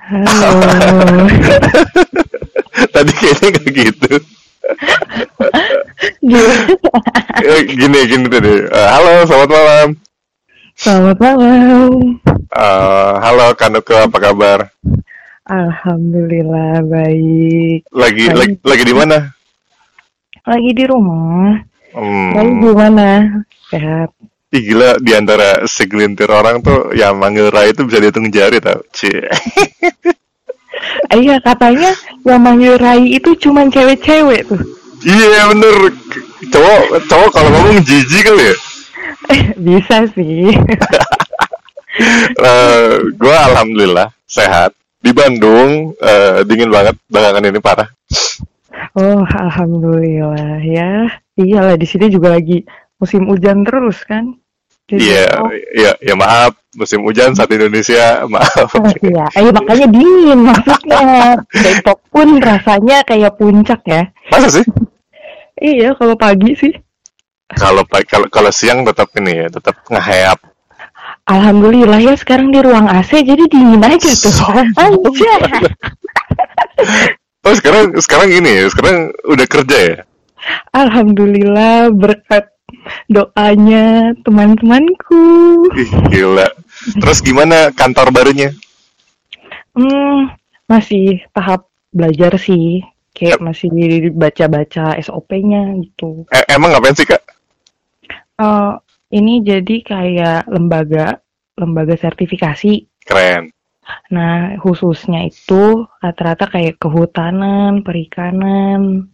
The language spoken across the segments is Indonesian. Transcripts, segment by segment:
Halo. Tadi kayaknya nggak gitu. Gimana? Eh, Gini gini tadi. Eh, halo, selamat malam. Selamat malam. Eh, halo Kanuko, apa kabar? Alhamdulillah baik. Lagi Baik. lagi, lagi di mana? Lagi di rumah. Hmm. Lalu gimana? Sehat. Ih, gila di antara segelintir orang tuh yang manggil Rai itu bisa dihitung jari tau. Cie. Iya katanya yang manggil Rai itu cuma cewek-cewek tuh. Iya bener. Cowok cowok kalau ngomong jijik kali ya. Eh, Bisa sih. Eh, gue alhamdulillah sehat. Di Bandung eh, dingin banget belakangan ini parah. Oh, alhamdulillah ya. Iyalah di sini juga lagi musim hujan terus kan. Iya, iya, ya maaf musim hujan saat Indonesia, maaf. oh, iya, eh, makanya dingin maksudnya. Depok pun rasanya kayak puncak ya. Masa sih? Iya, kalau pagi sih. Kalau kalau kalau siang tetap ini ya, tetap ngeheap. Alhamdulillah ya sekarang di ruang AC jadi dingin aja tuh. Aja. Oh sekarang sekarang ini ya, sekarang udah kerja ya? Alhamdulillah berkat doanya teman-temanku. Gila. Terus gimana kantor barunya? Hmm, masih tahap belajar sih. Kayak masih baca-baca SOP-nya gitu. Eh, emang ngapain sih kak? Eh, ini jadi kayak lembaga lembaga sertifikasi. Keren. Nah, khususnya itu rata-rata kayak kehutanan, perikanan.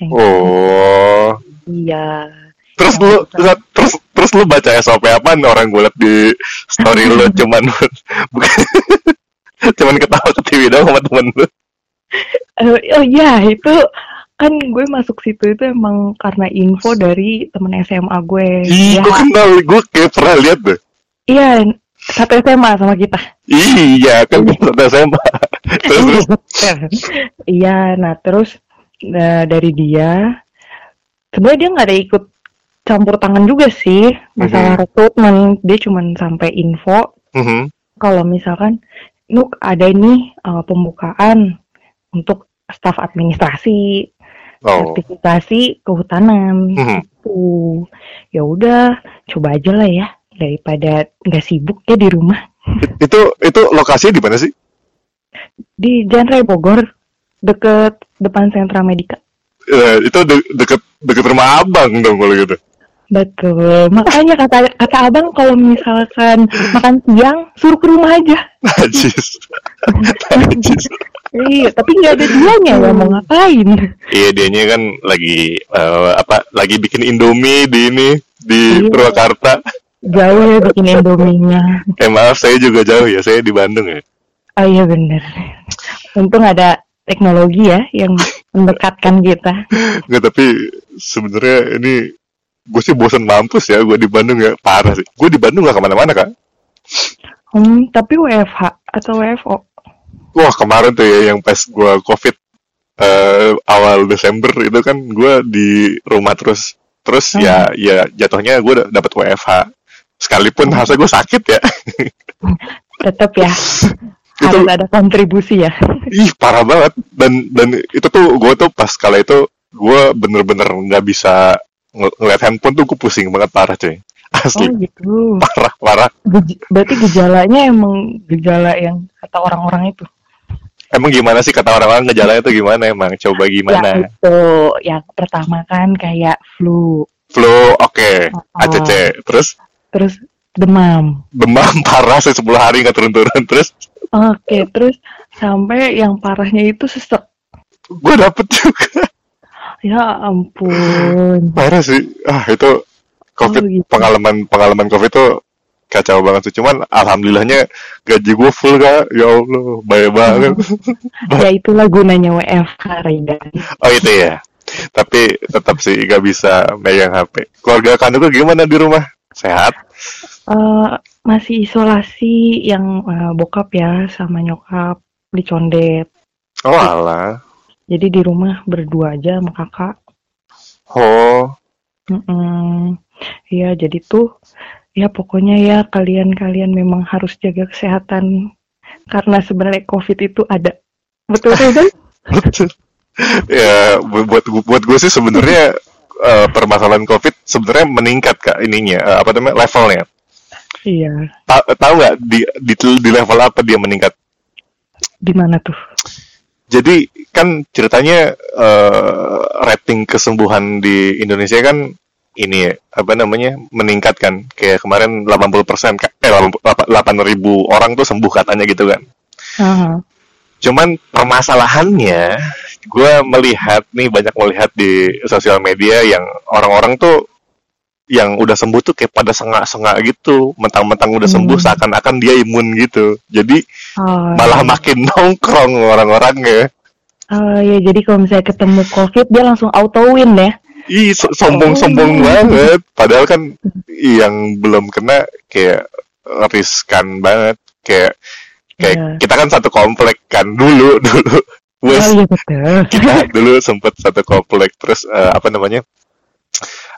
Yang Oh. iya. Terus lu terus terus lu baca SOP apa orang gue liat di story lu cuman bukan cuman ketawa ke TV doang sama temen lu. Eh, oh iya, itu kan gue masuk situ itu emang karena info dari temen SMA gue. Ih, Ya, gue kenal, gue kayak pernah lihat deh. iya, satu SMA sama kita. Iya, kan pernah SMA. Terus, terus Iya, nah terus eh, dari dia, sebenarnya dia nggak ada ikut campur tangan juga sih masalah rekrutmen. Dia cuman sampai info Mhm. kalau misalkan Nuk ada ini eh, pembukaan untuk staf administrasi, Oh. sertifikasi kehutanan. Mhm. Tuh, ya udah, coba aja lah ya daripada nggak sibuk ya di rumah. Itu itu lokasinya di mana sih? Di Jalan Raya Bogor, deket depan sentra Medika. Eh, itu de- deket deket rumah abang dong kalau gitu. Betul. Makanya kata kata abang kalau misalkan makan siang suruh ke rumah aja. Najis. Najis. Iya, tapi nggak ada dianya ya mau ngapain. Iya dianya kan lagi eh, apa? Lagi bikin Indomie di ini di Iya. Purwakarta. Jauh ya bikin endominya. Eh maaf saya juga jauh ya, saya di Bandung ya. Oh iya bener. Untung ada teknologi ya yang mendekatkan kita. Nggak tapi sebenarnya ini gue sih bosan mampus ya gue di Bandung ya parah sih. Gue di Bandung gak ke mana-mana kan. Hmm, tapi WFH atau WFO? Wah kemarin tuh ya yang pas gue covid eh, awal Desember itu kan gue di rumah terus terus Hmm. ya ya jatuhnya gue dapat WFH sekalipun harusnya gue sakit ya Tetap ya. Itu- Harus ada kontribusi ya. ih parah banget dan dan itu tuh gue tuh pas kala itu gue bener-bener nggak bisa ng- ngeliat handphone tuh gue pusing banget parah cuy. Oh asli gitu. parah parah. Gej- berarti gejalanya emang gejala yang kata orang-orang itu. emang gimana sih kata orang-orang ngejalannya tuh gimana? Emang coba Ya gimana itu, yang pertama kan kayak flu, flu oke. Oh. ACC terus? Terus demam. demam parah sih 10 hari nggak turun-turun. Terus? Oke, terus sampai yang parahnya itu sesek. gue dapet juga Ya ampun. parah sih. Ah itu covid Oh, gitu. pengalaman pengalaman covid tuh kacau banget sih. Cuman alhamdulillahnya gaji gue full kak. Ya allah baik banget. Ya itulah gunanya WFH, Rida. oh itu ya. Tapi tetap sih gak bisa megang hp keluarga kan itu gimana di rumah? Sehat? Eh, masih isolasi yang eh, bokap ya sama nyokap di Condet. oh alah Jadi di rumah berdua aja sama kakak. oh Mm-mm. Iya, jadi tuh ya pokoknya ya kalian-kalian memang harus jaga kesehatan karena sebenarnya COVID itu ada. Betul kan? Betul. ya bu- buat buat gue sih sebenarnya eh, permasalahan covid sebenarnya meningkat kak ininya eh, apa namanya levelnya Iya. Ta- tahu nggak di, di di level apa dia meningkat Di mana tuh? Jadi kan ceritanya eh, rating kesembuhan di Indonesia kan ini ya, apa namanya meningkat kan kayak kemarin 80% Kak. eh 8 ribu orang tuh sembuh katanya gitu kan Aha. Cuman permasalahannya, gue melihat nih banyak melihat di sosial media yang orang-orang tuh yang udah sembuh tuh kayak pada sengak-sengak gitu, mentang-mentang udah sembuh Hmm. seakan-akan dia imun gitu. Jadi Oh, malah makin nongkrong orang-orangnya. oh, ya jadi kalau misalnya ketemu COVID dia langsung auto win ya. Ih, so- sombong-sombong Oh. banget. Padahal kan yang belum kena kayak riskan banget. Kayak kayak Iya. kita kan satu komplek kan dulu dulu. Wes, Oh iya betul. kita dulu sempet satu komplek terus eh, apa namanya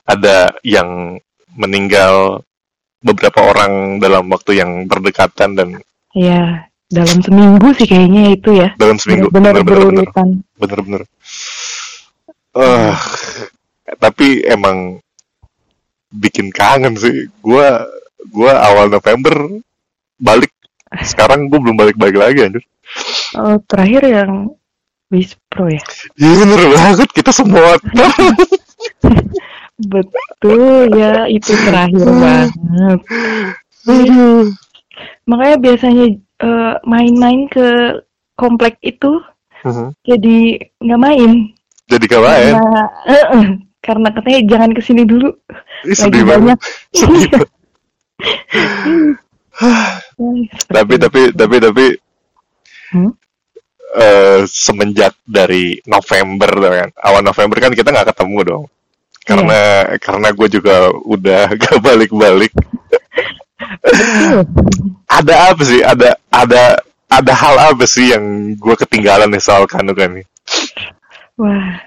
ada yang meninggal beberapa orang dalam waktu yang berdekatan dan Iya, dalam seminggu sih kayaknya itu ya. dalam seminggu. Benar-benar bener-bener berurutan. bener-bener Eh, tapi emang bikin kangen sih. Gua gua awal November balik. Sekarang gue belum balik-balik lagi anjir. Oh, terakhir yang Wispro ya. iya bener banget. Kita semua Betul ya, itu terakhir banget. Makanya biasanya eh, main-main ke komplek itu jadi nggak main. jadi kawan Karena, eh, eh, karena katanya jangan ke sini dulu. Ih, sedih banget sedih banget. Tapi tapi tapi tapi Hmm? eh, semenjak dari November kan awal November kan kita nggak ketemu dong karena karena gue juga udah gak balik-balik Betul. ada apa sih ada ada ada hal apa sih yang gue ketinggalan nih soal kanu kan nih Wah,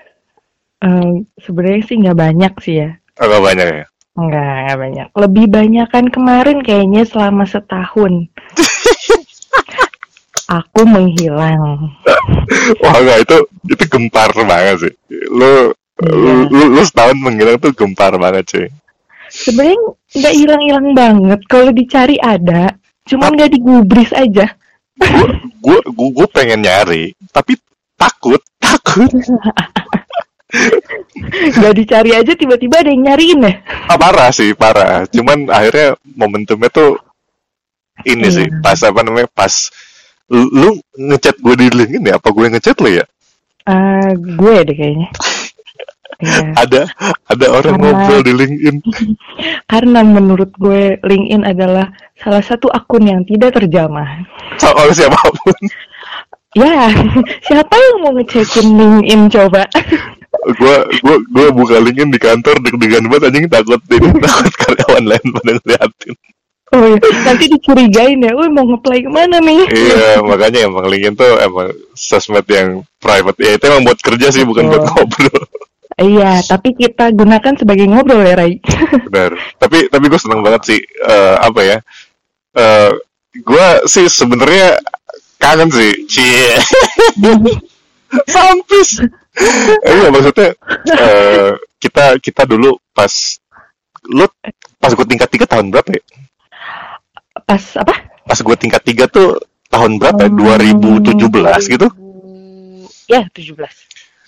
em, sebenarnya sih nggak banyak sih ya. agak banyak ya Nggak, nggak banyak. Lebih banyak kan kemarin kayaknya selama setahun. Aku menghilang. wah enggak itu itu gempar banget sih lu, Iya. lu, lu setahun menghilang tuh gempar banget cuy Sebenarnya nggak hilang-hilang banget. Kalau dicari ada, cuman nggak digubris aja. gue gue pengen nyari tapi takut takut Nggak dicari aja tiba-tiba ada yang nyariin ya. Ah, parah sih parah cuman akhirnya momentumnya tuh ini Iya. sih pas apa namanya pas lu, lu ngechat gue di LinkedIn ya apa gue ngechat lu ya Ah, gue deh kayaknya. Iya. ada ada orang Karena- ngobrol di LinkedIn Karena menurut gue LinkedIn adalah salah satu akun yang tidak terjamah. sama oleh siapa pun Ya, siapa yang mau ngecekin LinkedIn coba? gue gue gue buka LinkedIn di kantor deg-degan banget anjing takut ini takut karyawan lain pada ngeliatin Oh iya, nanti dicurigain ya, woi mau ngeplay ke mana nih? iya makanya emang LinkedIn tuh emang sosmed yang private ya itu emang buat kerja sih bukan buat ngobrol Iya, tapi kita gunakan sebagai ngobrol ya, Rai. benar tapi tapi gue seneng banget sih eh, apa ya eh gue sih sebenarnya kangen sih cie sampis eh, maksudnya eh, kita kita dulu pas lu pas gue tingkat tiga tahun berapa ya Pas apa? pas gue tingkat tiga tuh tahun berapa ya? 2017 gitu Ya, 17.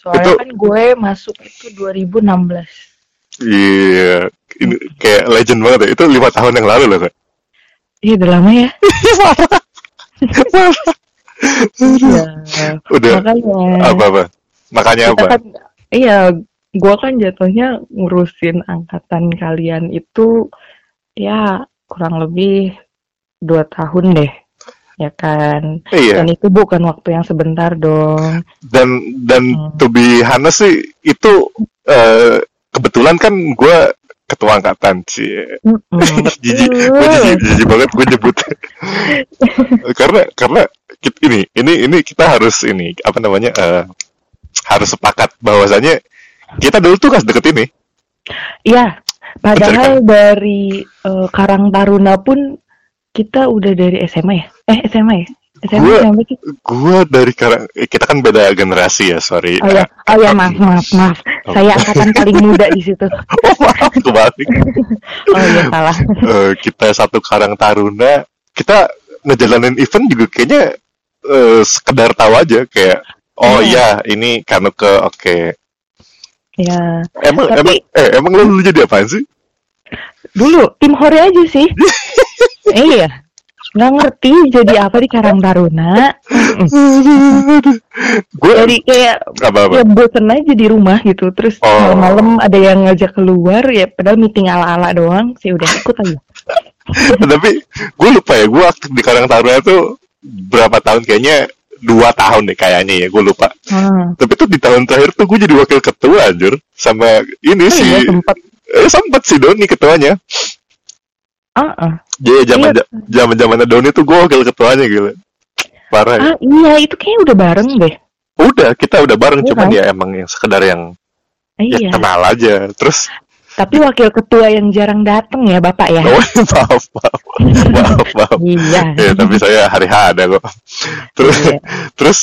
Soalnya Itu- kan gue masuk itu 2016. iya ini kayak legend banget ya itu lima tahun yang lalu loh Kak. Iya, udah lama ya. Iya. udah Makanya. apa apa makanya apa kan, iya, gue kan jatuhnya ngurusin angkatan kalian itu ya kurang lebih dua tahun deh, ya kan. iya Dan itu bukan waktu yang sebentar dong. dan dan Hmm. to be honest sih itu eh, kebetulan kan gue ketua angkatan sih Mm-mm, jijik gue betul. jijik jijik banget gue nyebut karena karena kit- ini ini ini kita harus ini apa namanya eh, harus sepakat bahwasanya kita dulu tuh kas deket ini Iya, padahal kan? dari eh, Karang Taruna pun kita udah dari SMA ya? Eh SMA ya? SMP Gua- SMP sih. Gua dari karang kita kan beda generasi ya, sorry. Oh ya, oh ya maaf maaf maaf. Oh. Saya angkatan paling muda di situ. Oh, maaf, kebalik. Oh iya salah. Eh, kita satu Karang Taruna, kita ngejalanin event juga kayaknya eh, sekedar tahu aja kayak oh iya ini Kanuke oke. Ya, Emang Tapi- emang eh emang lu dulu jadi apaan sih? dulu tim Hore aja sih. iya. Nggak ngerti jadi apa di Karang Taruna. Gue Jadi kayak apa apa? ya bosen aja di rumah gitu. Terus Oh. malam-malam ada yang ngajak keluar ya padahal meeting ala-ala doang. Sih udah ikut aja. Tapi gue lupa ya, gue aktif di Karang Taruna tuh berapa tahun kayaknya dua tahun deh kayaknya ya, gue lupa. Hmm. Tapi tuh di tahun terakhir tuh gue jadi wakil ketua anjir sama ini Oh sih. iya sempat. Eh, sempat sih Doni ketuanya. Ah, ah. Zaman Iya. zaman zamannya Doni tuh gue wakil ketuanya gitu. Parah. ya. Ah, iya itu kayaknya udah bareng deh. Udah kita udah bareng Iya cuman kan? ya emang yang sekedar yang ya Iya. kenal aja. Terus Tapi wakil ketua yang jarang dateng ya Bapak ya. oh, maaf maaf maaf maaf. Iya. Ya, tapi saya hari ada kok. Terus Iya. terus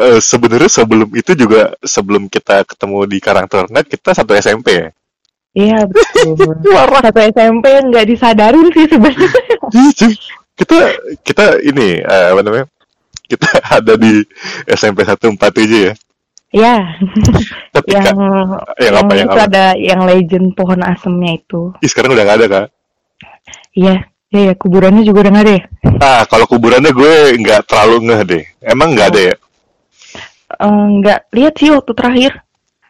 eh, sebenarnya sebelum itu juga sebelum kita ketemu di Karang Taruna kita satu SMP ya. Iya betul. Satu SMP yang nggak disadarin sih sebenarnya. Iya, kita kita ini eh, apa namanya? Kita ada di SMP 147 ya. Iya. Ketika yang yang apa yang itu apa? ada yang legend pohon asemnya itu. Ih, sekarang udah nggak ada kak. Iya. Iya, ya, kuburannya juga udah nggak ada ya? Ah, kalau kuburannya gue nggak terlalu ngeh deh. Emang nggak ada ya? Eh, nggak lihat sih waktu terakhir.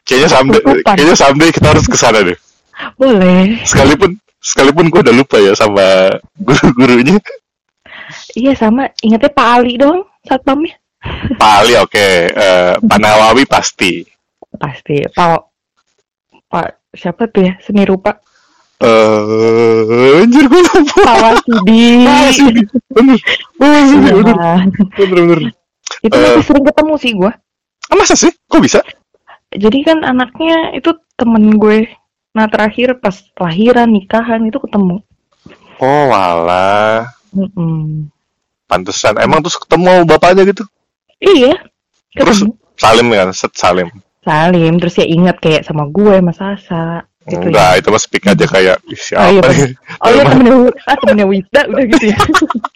Kayaknya Tutupan. kayaknya someday kita harus ke sana deh. Boleh. Sekalipun sekalipun gue udah lupa ya sama guru-gurunya. Iya sama. Ingatnya Pak Ali doang satpamnya. Pak Ali oke, Eh, Pak Nawawi pasti. Pasti. Pak Pak siapa tuh ya seni rupa Eh, anjir gue lupa. Pak Wasidi. Bener, bener, Iya. bener, bener. Itu Eh. masih sering ketemu sih gua. Ah, masa sih? Kok bisa? Jadi kan anaknya itu temen gue. Nah terakhir pas lahiran nikahan itu ketemu. Oh, walah. Mm-mm. Pantesan. Emang terus ketemu bapaknya gitu? Iya. Terus Ketemu. Salim kan, set Salim. Salim terus ya ingat kayak sama gue Mas Asa. Gitu Enggak, ya. itu mas speak aja kayak "Ih, siapa Oh, iya, nih? Oh iya temennya, ah, temennya Wista udah gitu ya.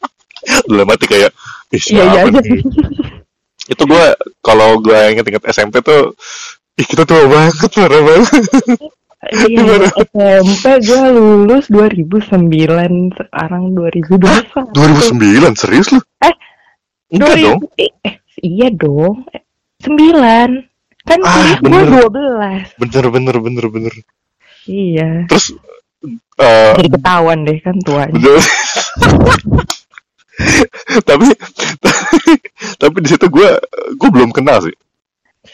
Dalam hati kayak "Ih, Iya iya siapa aja. nih?" Itu gue kalau gue inget-inget SMP tuh Ih kita tua banget, parah banget. Iya? SMP gue lulus 2009, sekarang 2021. 2009, serius lu? Eh, Enggak 2000 dong. Eh, eh, iya dong. Eh, 9. Kan Ah, gue bener. 12. Bener, bener, bener, bener. Iya. Terus, eh Jadi ketahuan deh kan tuanya. bener. tapi, tapi di situ gue, gue belum kenal sih.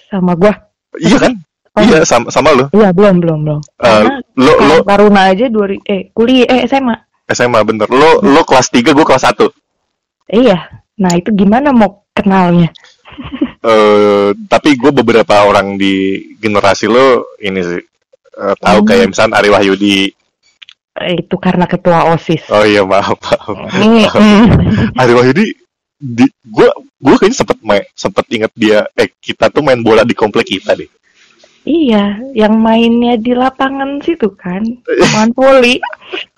Sama gue. Iya kan? Oh, Iya, sama, sama lu. Iya, belum, belum, belum. Eh, Karena lo, lo Taruna aja dua eh kuliah eh SMA. SMA bener. Lo, lo kelas 3, gue kelas 1. Iya. Nah, itu gimana mau kenalnya? eh tapi gue beberapa orang di generasi lo ini sih eh, tahu Hmm. kayak misalnya Ari Wahyudi Eh, itu karena ketua OSIS. oh iya maaf maaf mm. Ari Wahyudi di gue gue kayaknya sempet main sempet inget dia eh kita tuh main bola di komplek kita deh Iya, yang mainnya di lapangan situ kan, lapangan voli.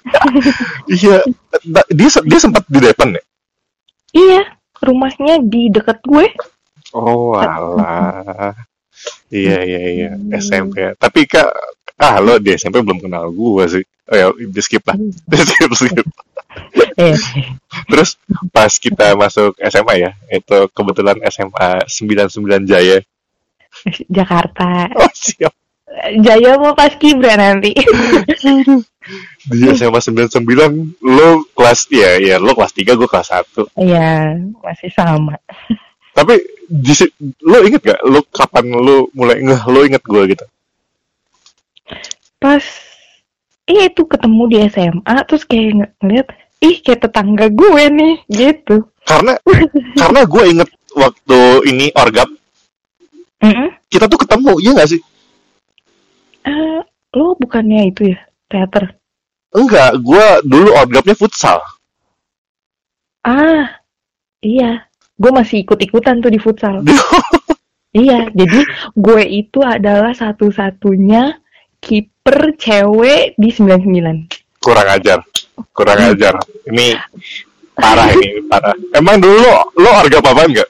iya dia dia sempat di depan ya Iya, rumahnya di dekat gue. oh alah iya iya iya Hmm. SMP tapi kak ah lo di SMP belum kenal gue sih oh ya di skip lah skip skip Eh, Terus pas kita masuk SMA ya, itu kebetulan SMA 99 Jaya. Jakarta. Oh siap. Jaya mau pas Kibra nanti. Di SMA 99 lo kelas ya ya lo kelas 3 gue kelas 1. Iya, masih sama. Tapi di lo inget gak lo kapan lo mulai ngeh lo inget gue gitu? Pas iya itu ketemu di SMA terus kayak ng- ngeliat ih kayak tetangga gue nih gitu. Karena karena gue inget waktu ini orgap Mm-mm. kita tuh ketemu, iya gak sih? Eh, lo bukannya itu ya teater? Enggak, gue dulu orgapnya futsal. Ah, iya. gue masih ikut-ikutan tuh di futsal. iya, jadi gue itu adalah satu-satunya kiper cewek di 99. Kurang ajar. Kurang ajar. Ini parah ini, parah. Emang dulu lo, lo harga apa enggak?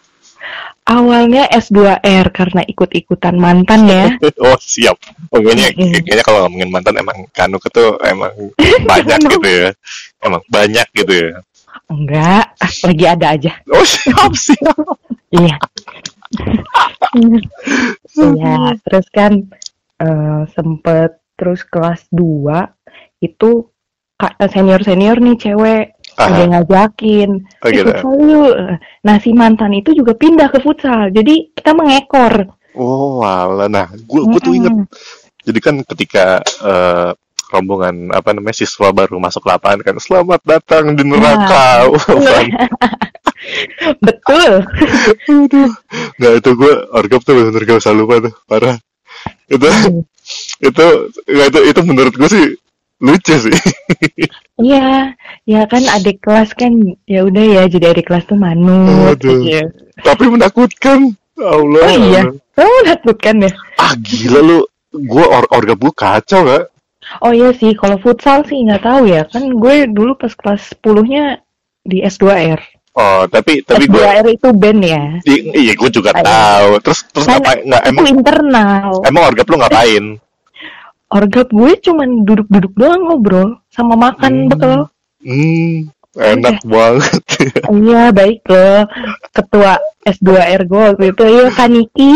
Awalnya S2R karena ikut-ikutan mantan ya. oh siap. Pokoknya Mm. kayaknya kalau ngomongin mantan emang Kanuk itu emang banyak gitu ya. Emang banyak gitu ya. Enggak, lagi ada aja. Oh siap siap. Iya. Iya, terus kan eh, sempet terus kelas 2 itu senior-senior nih cewek ada Aha. yang ngajakin Oh, "Eh, gitu. futsal yuk." Nah si mantan itu juga pindah ke futsal, jadi kita mengekor. Oh walah. Nah, gue gue tuh inget. Jadi kan ketika eh, rombongan apa namanya siswa baru masuk lapangan kan selamat datang di neraka. Wah, Van. Betul. Aduh. Nah itu gue orgap tuh bener-bener gak usah lupa tuh parah. Itu itu nggak itu itu menurut gue sih lucu sih. Iya, ya kan adik kelas kan ya udah ya jadi adik kelas tuh manut. Aduh. gitu. Tapi menakutkan. Allah. Oh iya, kamu menakutkan ya? Ah gila lu. Gue or orgap gue kacau gak? Oh iya sih, kalau futsal sih nggak tahu ya. Kan gue dulu pas kelas 10-nya di S2R. Oh tapi tapi gue S2R itu band ya. iya gue juga Ayo. tahu. Terus terus Kan ngapain? Nggak emang internal. emang orgap lu ngapain? Orgap gue cuman duduk-duduk doang ngobrol sama makan Hmm. betul. Hmm, enak banget. Iya, baik loh. Ketua S2R gue waktu itu, iya Kaniki.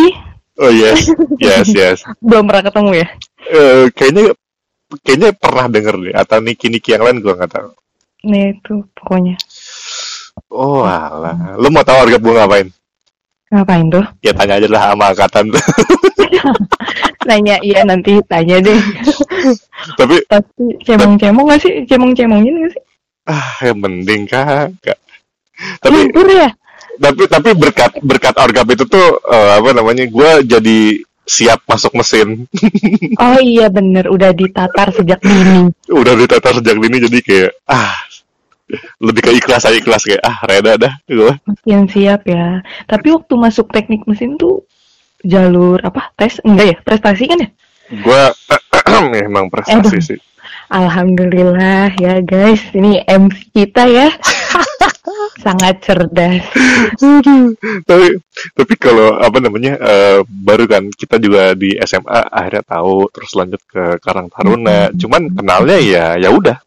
Oh yes, yes, yes. Belum pernah ketemu ya? Eh, kayaknya kayaknya pernah denger deh atau niki niki yang lain gue nggak tahu. Nih itu pokoknya. Oh alah, lu mau tahu harga bunga ngapain? Ngapain tuh? Ya tanya aja lah sama angkatan. Nanya, iya nanti tanya deh. Tapi Pasti cemong-cemong gak sih? Cemong-cemongin gak sih? ah yang mending kagak. Tapi Libur ya? tapi tapi berkat berkat orgap itu tuh eh, apa namanya? Gue jadi siap masuk mesin. Oh iya bener, udah ditatar sejak dini. Udah ditata sejak dini jadi kayak ah lebih ke ikhlas aja ikhlas kayak ah reda dah gue. Makin siap ya. Tapi waktu masuk teknik mesin tuh jalur apa? Tes? Enggak ya? Prestasi kan ya? Gue emang prestasi Aduh. sih. Alhamdulillah ya guys, ini MC kita ya. Sangat cerdas. Tapi tapi kalau apa namanya eh, baru kan kita juga di SMA akhirnya tahu terus lanjut ke Karang Taruna Mhm. cuman kenalnya ya ya udah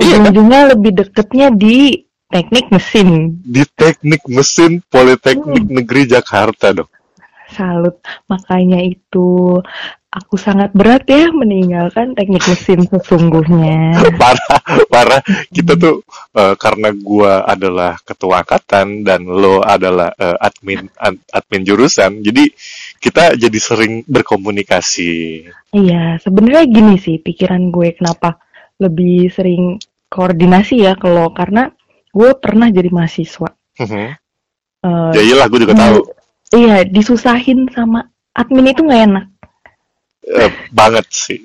Ya. Iya? Ujung-ujungnya lebih deketnya di teknik mesin. di teknik mesin Politeknik Negeri Jakarta dong Salut. Makanya itu aku sangat berat ya meninggalkan teknik mesin sesungguhnya. parah parah kita tuh eh, karena gua adalah ketua angkatan dan lo adalah eh, admin ad- admin jurusan jadi kita jadi sering berkomunikasi Iya, sebenarnya gini sih pikiran gue kenapa lebih sering koordinasi ya kalau karena gue pernah jadi mahasiswa. Mhm. Eh, ya iyalah gue juga tahu Iya, disusahin sama admin itu nggak enak. Eh, banget sih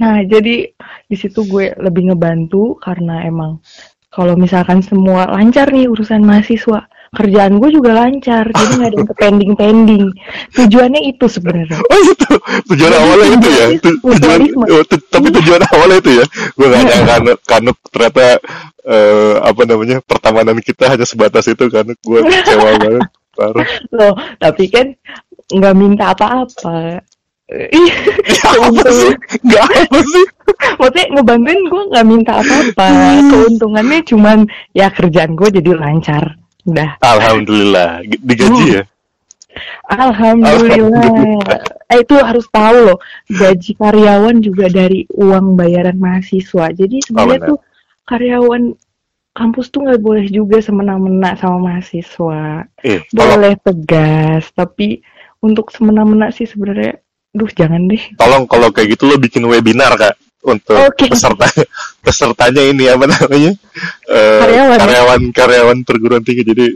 Nah, jadi di situ gue lebih ngebantu karena emang kalau misalkan semua lancar nih urusan mahasiswa, kerjaan gue juga lancar, jadi nggak ada yang pending-pending. Tujuannya itu sebenarnya. Oh itu tujuan Jadi awalnya itu ya. Tu- tujuan oh, tu- tapi Iya. tujuan awalnya itu ya. Gue gak nyangka kanuk, kanuk ternyata eh, apa namanya pertemanan kita hanya sebatas itu kanuk gue kecewa banget. Parah. Loh, tapi kan nggak minta apa-apa. Iya, Ya, apa sih? Gak apa sih? maksudnya ngebantuin gue nggak minta apa-apa. Keuntungannya cuman ya kerjaan gue jadi lancar. Udah. Alhamdulillah digaji ya. Alhamdulillah. Alhamdulillah. Eh, itu harus tahu loh, gaji karyawan juga dari uang bayaran mahasiswa. Jadi sebenarnya benar. tuh karyawan kampus tuh nggak boleh juga semena-mena sama mahasiswa. Eh, tolong, Boleh tegas, tapi untuk semena-mena sih sebenarnya, duh jangan deh. tolong kalau kayak gitu lo bikin webinar kak untuk Oke. peserta pesertanya ini apa namanya Eh, Karyawan, ya? karyawan karyawan perguruan tinggi jadi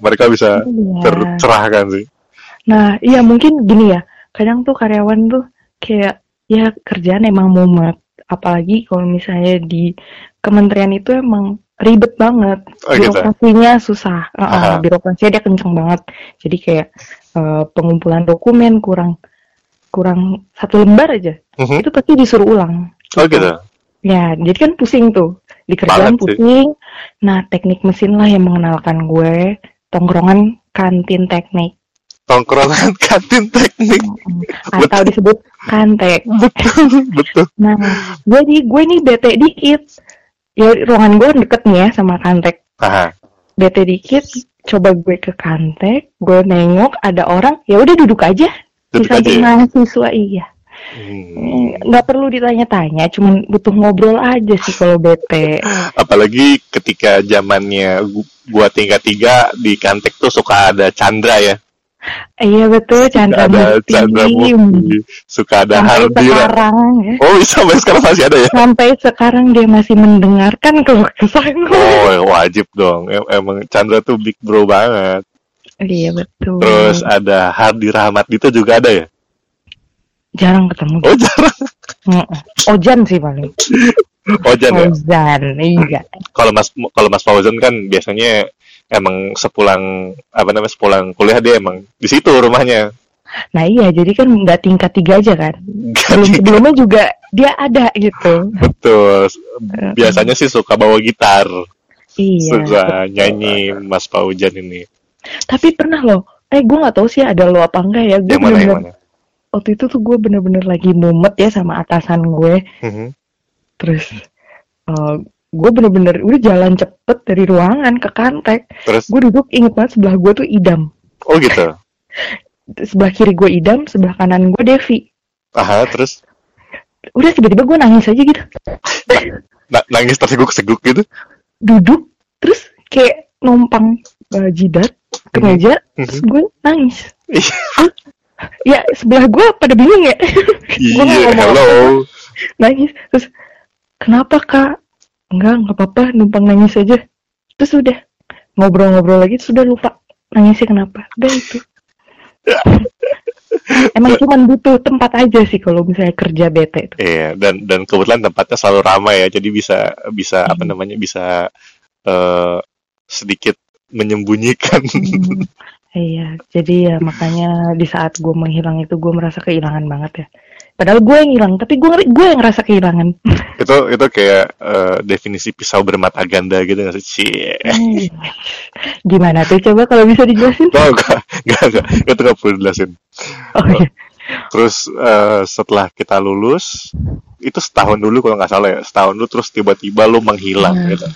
mereka bisa Iya. tercerahkan sih. Nah, iya mungkin gini ya. Kadang tuh karyawan tuh kayak ya kerjaan emang mumet. Apalagi kalau misalnya di kementerian itu emang ribet banget Oh, gitu? birokrasinya susah Uh, uh, birokrasinya dia kenceng banget jadi kayak uh, pengumpulan dokumen kurang kurang satu lembar aja Mhm. itu pasti disuruh ulang Oh gitu. ya jadi kan pusing tuh di kerjaan Banget sih. pusing nah teknik mesin lah yang mengenalkan gue tongkrongan kantin teknik Tongkrongan kantin teknik. atau disebut kantek Betul. Nah, gue nih, gue nih bete dikit. Ya, ruangan gue deket nih ya sama kantek. Aha. Bete dikit, coba gue ke kantek, gue nengok ada orang, ya udah duduk aja. Duduk aja samping ya? mahasiswa, iya. Hmm. Nggak perlu ditanya-tanya, cuman butuh ngobrol aja sih kalau bete. Apalagi ketika zamannya gu- gua tingkat tiga di Kantek tuh suka ada Chandra ya. Iya betul, Chandra ada Mukti. Chandra Mukti, suka ada Sampai Hardira. sekarang ya. Oh, sampai sekarang masih ada ya? Sampai sekarang dia masih mendengarkan kalau kesal gue. Oh, wajib dong. Em- Emang Chandra tuh big bro banget. Iya betul. Terus ada Hardi Rahmat itu juga ada ya? Jarang ketemu. Oh, jarang. Ojan sih paling. Ojan ya? Ozan, iya. Kalau Mas kalau Mas Fauzan kan biasanya emang sepulang apa namanya sepulang kuliah dia emang di situ rumahnya. Nah iya, jadi kan nggak tingkat tiga aja kan. Sebelum sebelumnya juga dia ada gitu. Betul. Biasanya sih suka bawa gitar, Iya. suka nyanyi Mas Fauzan ini. Tapi pernah loh, eh gue nggak tahu sih ada lo apa enggak ya. Gue Yang mana yang mana? Waktu itu tuh gue bener-bener lagi mumet ya sama atasan gue. Mhm. Terus eh, gue bener-bener udah jalan cepet dari ruangan ke kantek. Terus Gue duduk inget banget sebelah gue tuh idam. oh gitu. Sebelah kiri gue idam, sebelah kanan gue Devi. Aha, terus Udah tiba-tiba gue nangis aja gitu. na- nangis terseguk-seguk gitu. Duduk, terus kayak numpang eh, jidat ke Mhm. meja, terus gue nangis. Ya sebelah gue pada bingung ya. Iya, ngomong hello. nangis terus kenapa kak enggak nggak apa-apa numpang nangis aja terus udah ngobrol-ngobrol lagi terus udah lupa nangisnya kenapa udah itu emang cuman butuh tempat aja sih kalau misalnya kerja bete itu Iya, dan dan kebetulan tempatnya selalu ramai ya, jadi bisa bisa apa Hmm. namanya bisa eh, sedikit menyembunyikan. Hmm, iya jadi ya makanya di saat gue menghilang itu gue merasa kehilangan banget ya padahal gue yang hilang tapi gue gue yang ngerasa kehilangan itu itu kayak eh, definisi pisau bermata ganda gitu nggak sih? Cie. Hmm. gimana tuh coba kalau bisa dijelasin Oh, enggak, enggak, enggak, itu enggak perlu dijelasin. oh iya Terus eh, setelah kita lulus, itu setahun dulu kalau nggak salah ya, setahun dulu terus tiba-tiba lu menghilang Hmm. gitu.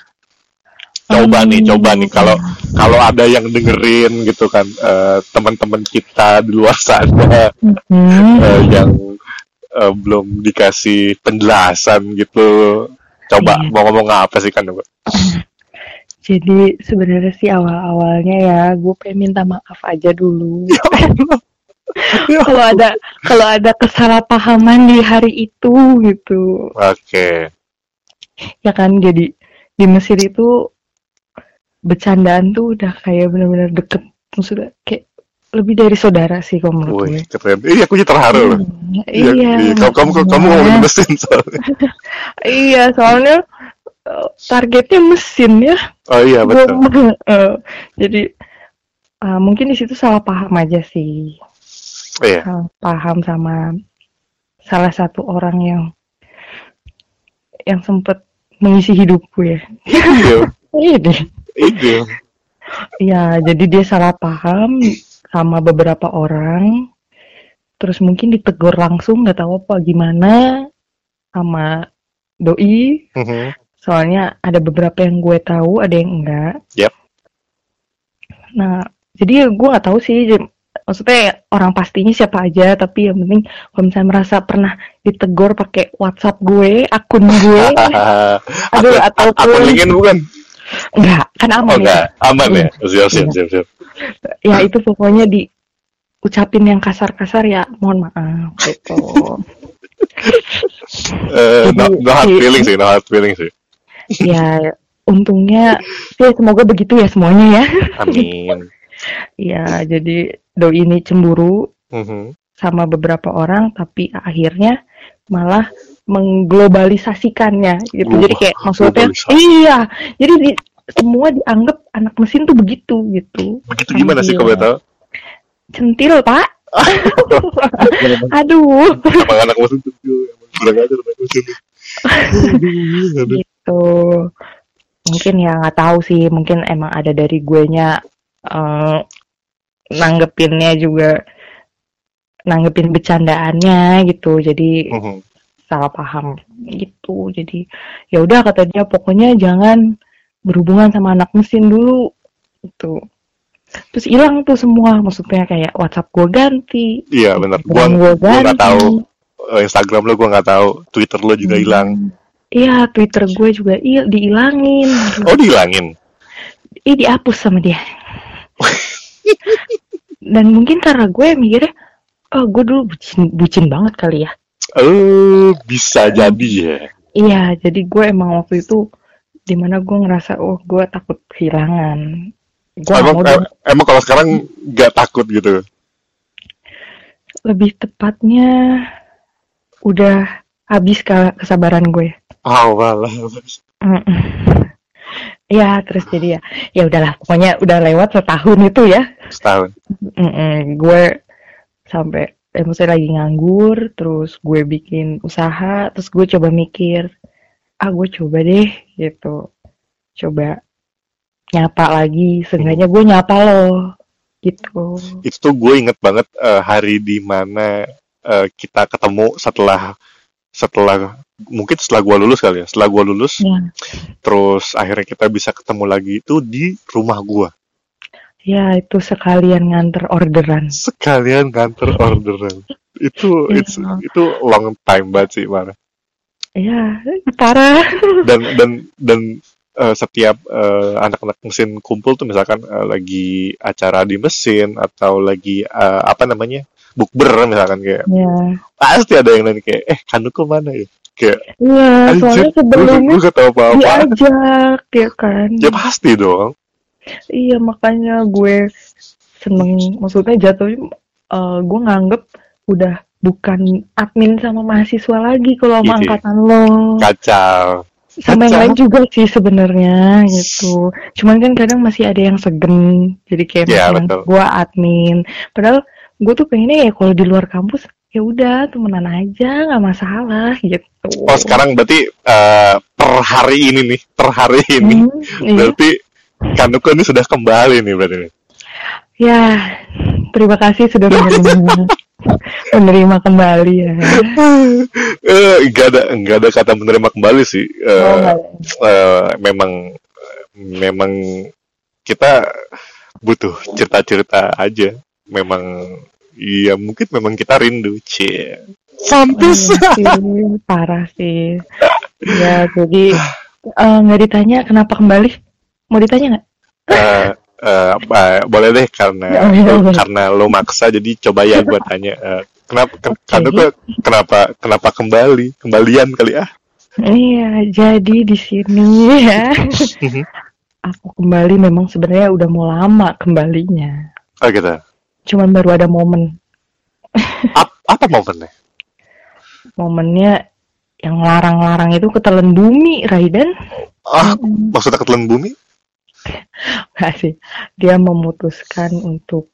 Coba nih, Oh. coba nih kalau kalau ada yang dengerin gitu kan, eh, teman-teman kita di luar sana Hmm. eh, yang eh, belum dikasih penjelasan gitu, coba Iya. mau ngomong apa sih kan? Jadi sebenarnya sih awal-awalnya ya gue pengen minta maaf aja dulu. kalau ada kalau ada kesalahpahaman di hari itu gitu. Oke, Ya kan jadi di Mesir itu bercandaan tuh udah kayak bener-bener deket. Sudah kayak lebih dari saudara sih kalau menurut gue. wih keren. Iya, aku jadi terharu loh. Hmm, Iya, iya. Kamu kamu kamu makanya. ngomongin mesin soalnya. Iya, soalnya eh, targetnya mesin ya. Oh iya Gua- betul. eh, jadi eh, mungkin di situ salah paham aja sih. Iya. salah paham sama salah satu orang yang yang sempet mengisi hidup gue. Iya, Iya deh. Iya. Ya, jadi dia salah paham sama beberapa orang. Terus mungkin ditegur langsung nggak tahu apa gimana sama doi. Mhm. Soalnya ada beberapa yang gue tahu, ada yang enggak. Yap. Nah, jadi gue nggak tahu sih. Maksudnya orang pastinya siapa aja, tapi yang penting kalau misalnya merasa pernah ditegur pakai WhatsApp gue, akun gue, aduh Akun- ataupun akun LinkedIn bukan? Enggak, kan Oh aman ya. enggak, aman ya. Siap, siap, Iya. siap, siap. Ya itu pokoknya diucapin yang kasar-kasar ya, mohon maaf gitu. Eh, no, no hard si- feeling sih, no hard feeling sih. ya untungnya ya semoga begitu ya semuanya ya. Amin. Ya jadi doi ini cemburu Mhm. sama beberapa orang tapi akhirnya malah mengglobalisasikannya gitu. Wah, jadi kayak maksudnya iya. Jadi di, semua dianggap anak mesin tuh begitu gitu. Begitu gimana sih kalau tahu? Centil, Pak. Aduh. Emang anak mesin tuh emang kurang ajar anak mesin. Gitu mungkin ya nggak tahu sih mungkin emang ada dari gue nya eh, nanggepinnya juga nanggepin bercandaannya gitu jadi Mhm. Salah paham gitu jadi ya udah kata dia pokoknya jangan berhubungan sama anak mesin dulu gitu terus hilang tuh semua maksudnya kayak WhatsApp gue ganti Iya benar. Gue gua nggak ganti tahu Eh, Instagram lo gua nggak tahu, Twitter lo juga Hmm. hilang. Iya, Twitter gue juga il dihilangin. Oh dihilangin. Ih, dihapus sama dia. Dan mungkin karena gue mikirnya, oh gue dulu bucin, bucin banget kali ya. Oh bisa jadi ya. Iya, jadi gue emang waktu itu di mana gue ngerasa, oh gue takut kehilangan. Gue Emang, mau em- emang kalau sekarang nggak takut gitu. lebih tepatnya udah habis ke- kesabaran gue. Oh malah. Mm-mm. Ya, terus jadi ya, ya udahlah, pokoknya udah lewat setahun itu ya. Setahun. Mm-mm, gue sampai eh, maksudnya lagi nganggur terus gue bikin usaha terus gue coba mikir ah gue coba deh gitu coba nyapa lagi seenggaknya gue nyapa lo gitu Itu gue inget banget eh, hari di mana eh, kita ketemu setelah setelah mungkin setelah gua lulus kali ya. Setelah gua lulus, ya terus akhirnya kita bisa ketemu lagi itu di rumah gua. Ya itu sekalian nganter orderan. Sekalian kantor orderan. Itu Iya. it's, itu long time banget sih, Mar. ya parah. Dan dan dan eh, setiap eh, anak-anak mesin kumpul tuh misalkan eh, lagi acara di mesin atau lagi eh, apa namanya bukber misalkan kayak ya. pasti ada yang nanya kayak eh kanduku mana ya? Kayak iya anjir soalnya gue sebelumnya gue gak tau apa-apa. diajak ya kan? Ya pasti dong Iya makanya gue seneng. Maksudnya jatuhnya eh, gue nganggep udah bukan admin sama mahasiswa lagi kalau sama Iya. angkatan lo. Kacau. Sama yang lain juga sih sebenarnya gitu. Cuman kan kadang masih ada yang segen jadi kayak Iya, misalnya betul. gue admin. Padahal gue tuh pengennya ya kalau di luar kampus ya udah temenan aja nggak masalah gitu. Oh sekarang berarti eh, per hari ini nih per hari ini. Hmm, iya. Kanduku ini sudah kembali nih berarti. Ya, terima kasih sudah menerima menerima kembali ya. Eh, nggak ada nggak ada kata menerima kembali sih Eh, Oh, ada. eh, memang memang kita butuh cerita-cerita aja. Memang iya mungkin memang kita rindu, cie. Santis. Iya sih, parah sih. Ya, jadi eh, nggak ditanya kenapa kembali? Mau ditanya nggak? Eh, eh, apa, boleh deh karena Ya, karena lo maksa jadi coba ya gue tanya eh, kenapa karena gue kenapa kenapa kembali kembalian kali ah Iya, jadi di sini ya. Aku kembali memang sebenarnya udah mau lama kembalinya. oh gitu Cuman baru ada momen. Ap- apa momennya Momennya yang larang-larang itu ketelan bumi, Raiden. ah maksudnya ketelan bumi Nggak sih. Dia memutuskan untuk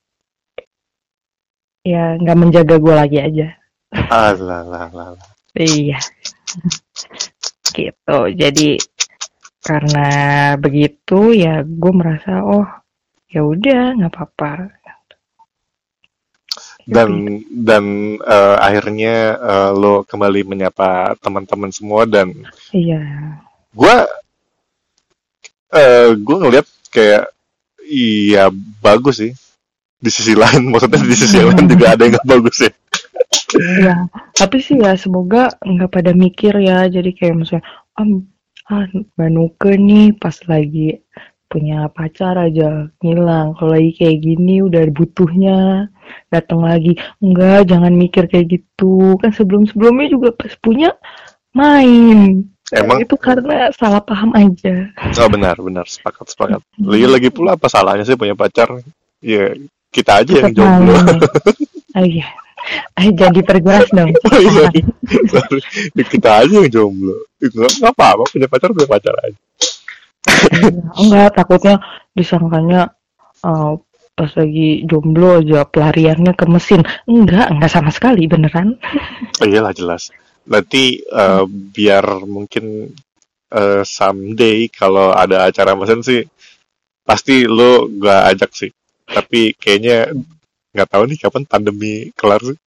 ya nggak menjaga gue lagi aja. ah lah lah. Iya. gitu. Jadi karena begitu ya gue merasa oh ya udah nggak apa-apa. dan dan eh, akhirnya eh, lo kembali menyapa teman-teman semua dan Iya. gua eh gue ngeliat kayak iya bagus sih di sisi lain maksudnya di sisi lain juga ada yang nggak bagus ya Iya. Tapi sih ya semoga nggak pada mikir ya. Jadi kayak misalnya ah, ah Mbak Nuke nih pas lagi punya pacar aja ngilang. Kalau lagi kayak gini udah butuhnya datang lagi. Enggak, jangan mikir kayak gitu. Kan sebelum-sebelumnya juga pas punya main. Emang? itu karena salah paham aja. oh benar benar sepakat sepakat lagi lagi pula apa salahnya sih punya pacar ya kita aja yang Tetap jomblo. Oh iya. Eh, jadi perjelas dong. Oh iya, sorry. kita aja yang jomblo. Nggak nggak apa-apa, punya pacar punya pacar aja. Enggak, takutnya disangkanya eh, pas lagi jomblo aja pelariannya ke mesin. Enggak, enggak sama sekali beneran. Oh, iyalah jelas. Nanti eh, biar mungkin eh, someday kalau ada acara mesin sih pasti lo gua ajak sih. Tapi kayaknya nggak tahu nih kapan pandemi kelar sih.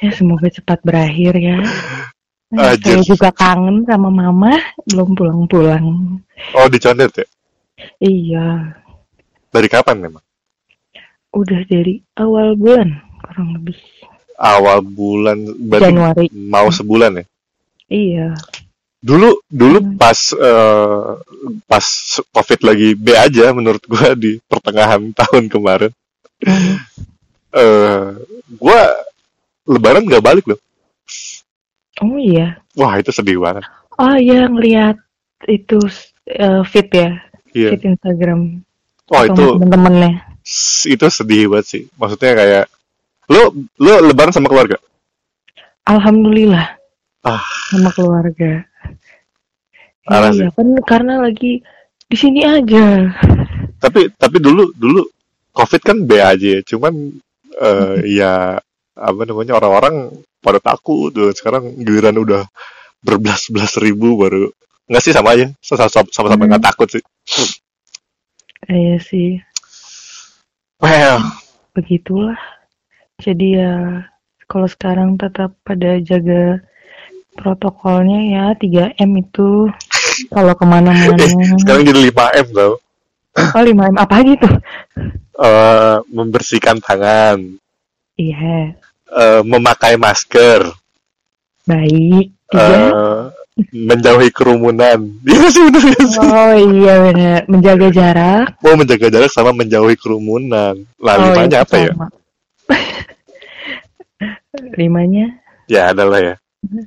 Ya semoga cepat berakhir ya. Anjir. Saya juga kangen sama mama, belum pulang-pulang. Oh dicondet ya? Iya, Dari kapan memang? udah dari awal bulan kurang lebih Awal bulan Januari. mau sebulan ya? Iya. Dulu dulu pas eh, pas covid lagi B aja menurut gua di pertengahan tahun kemarin. Hmm. eh gua lebaran nggak balik loh. Oh iya. Wah itu sedih banget. Oh iya ngeliat itu eh, fit ya, Iya. fit Instagram Oh itu temen-temennya. itu sedih banget sih. Maksudnya kayak lo lo lebaran sama keluarga. Alhamdulillah Ah. sama keluarga. Parah iya kan karena lagi di sini aja. Tapi tapi dulu dulu covid kan B aja ya. Cuman eh, ya apa namanya orang-orang pada takut. Tuh. Sekarang giliran udah berbelas-belas ribu baru nggak sih sama aja sama-sama sama-sama Hmm. nggak takut sih. Iya sih, Well, begitulah. Jadi ya kalau sekarang tetap pada jaga protokolnya ya 3M itu kalau ke mana-mana. sekarang jadi 5M tau. Oh 5M apa gitu? Eh, membersihkan tangan, Iya, eh, memakai masker, baik. Tiga. eh, menjauhi kerumunan. Iya sih nggak sih? Oh iya benar, menjaga jarak. Mau menjaga jarak sama menjauhi kerumunan. Lah Oh, limanya itu apa ya? Limanya, Ya adalah ya.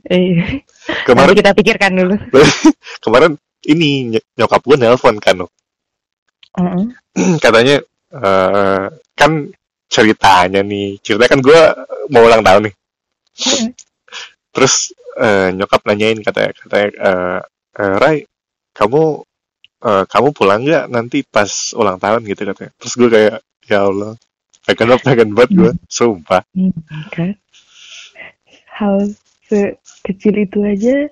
eh, Kemarin nanti kita pikirkan dulu. kemarin ini ny- nyokap gue nelpon kan Heeh. katanya eh, kan ceritanya nih ceritanya kan gue mau ulang tahun nih terus eh, nyokap nanyain katanya katanya eh, eh, Rai kamu eh, kamu pulang nggak nanti pas ulang tahun gitu katanya terus gue kayak ya Allah pengen pengen banget gue sumpah. Hmm, kan? Hal sekecil itu aja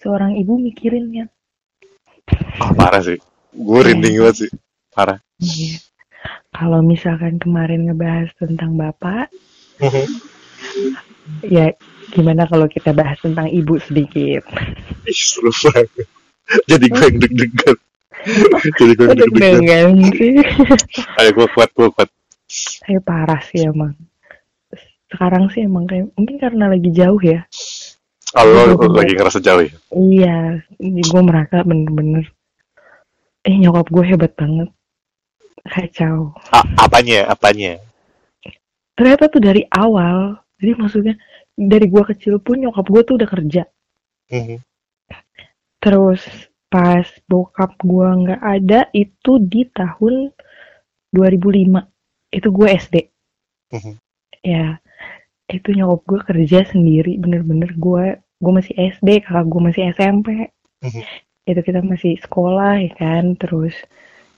seorang ibu mikirin ya. oh, parah sih. Gue rinding banget sih. Parah. Iya. Kalau misalkan kemarin ngebahas tentang bapak, ya gimana kalau kita bahas tentang ibu sedikit? Ih, seru banget. Jadi gue yang deg-degan. Jadi gue yang deg-degan. ayo gue kuat gue kuat Saya parah sih emang. Sekarang sih emang kayak mungkin karena lagi jauh ya. kalau lo lagi ngerasa jauh ya Iya, gue merasa bener-bener eh nyokap gue hebat banget. Kacau. A- apanya apanya Ternyata tuh dari awal, jadi maksudnya dari gue kecil pun nyokap gue tuh udah kerja. Mhm. Terus pas bokap gue nggak ada itu di tahun 2005. Itu gue SD. Mhm. Ya, itu nyokap gue kerja sendiri. Bener-bener gue gue masih SD, kakak gue masih SMP. Mhm. Itu kita masih sekolah ya kan. Terus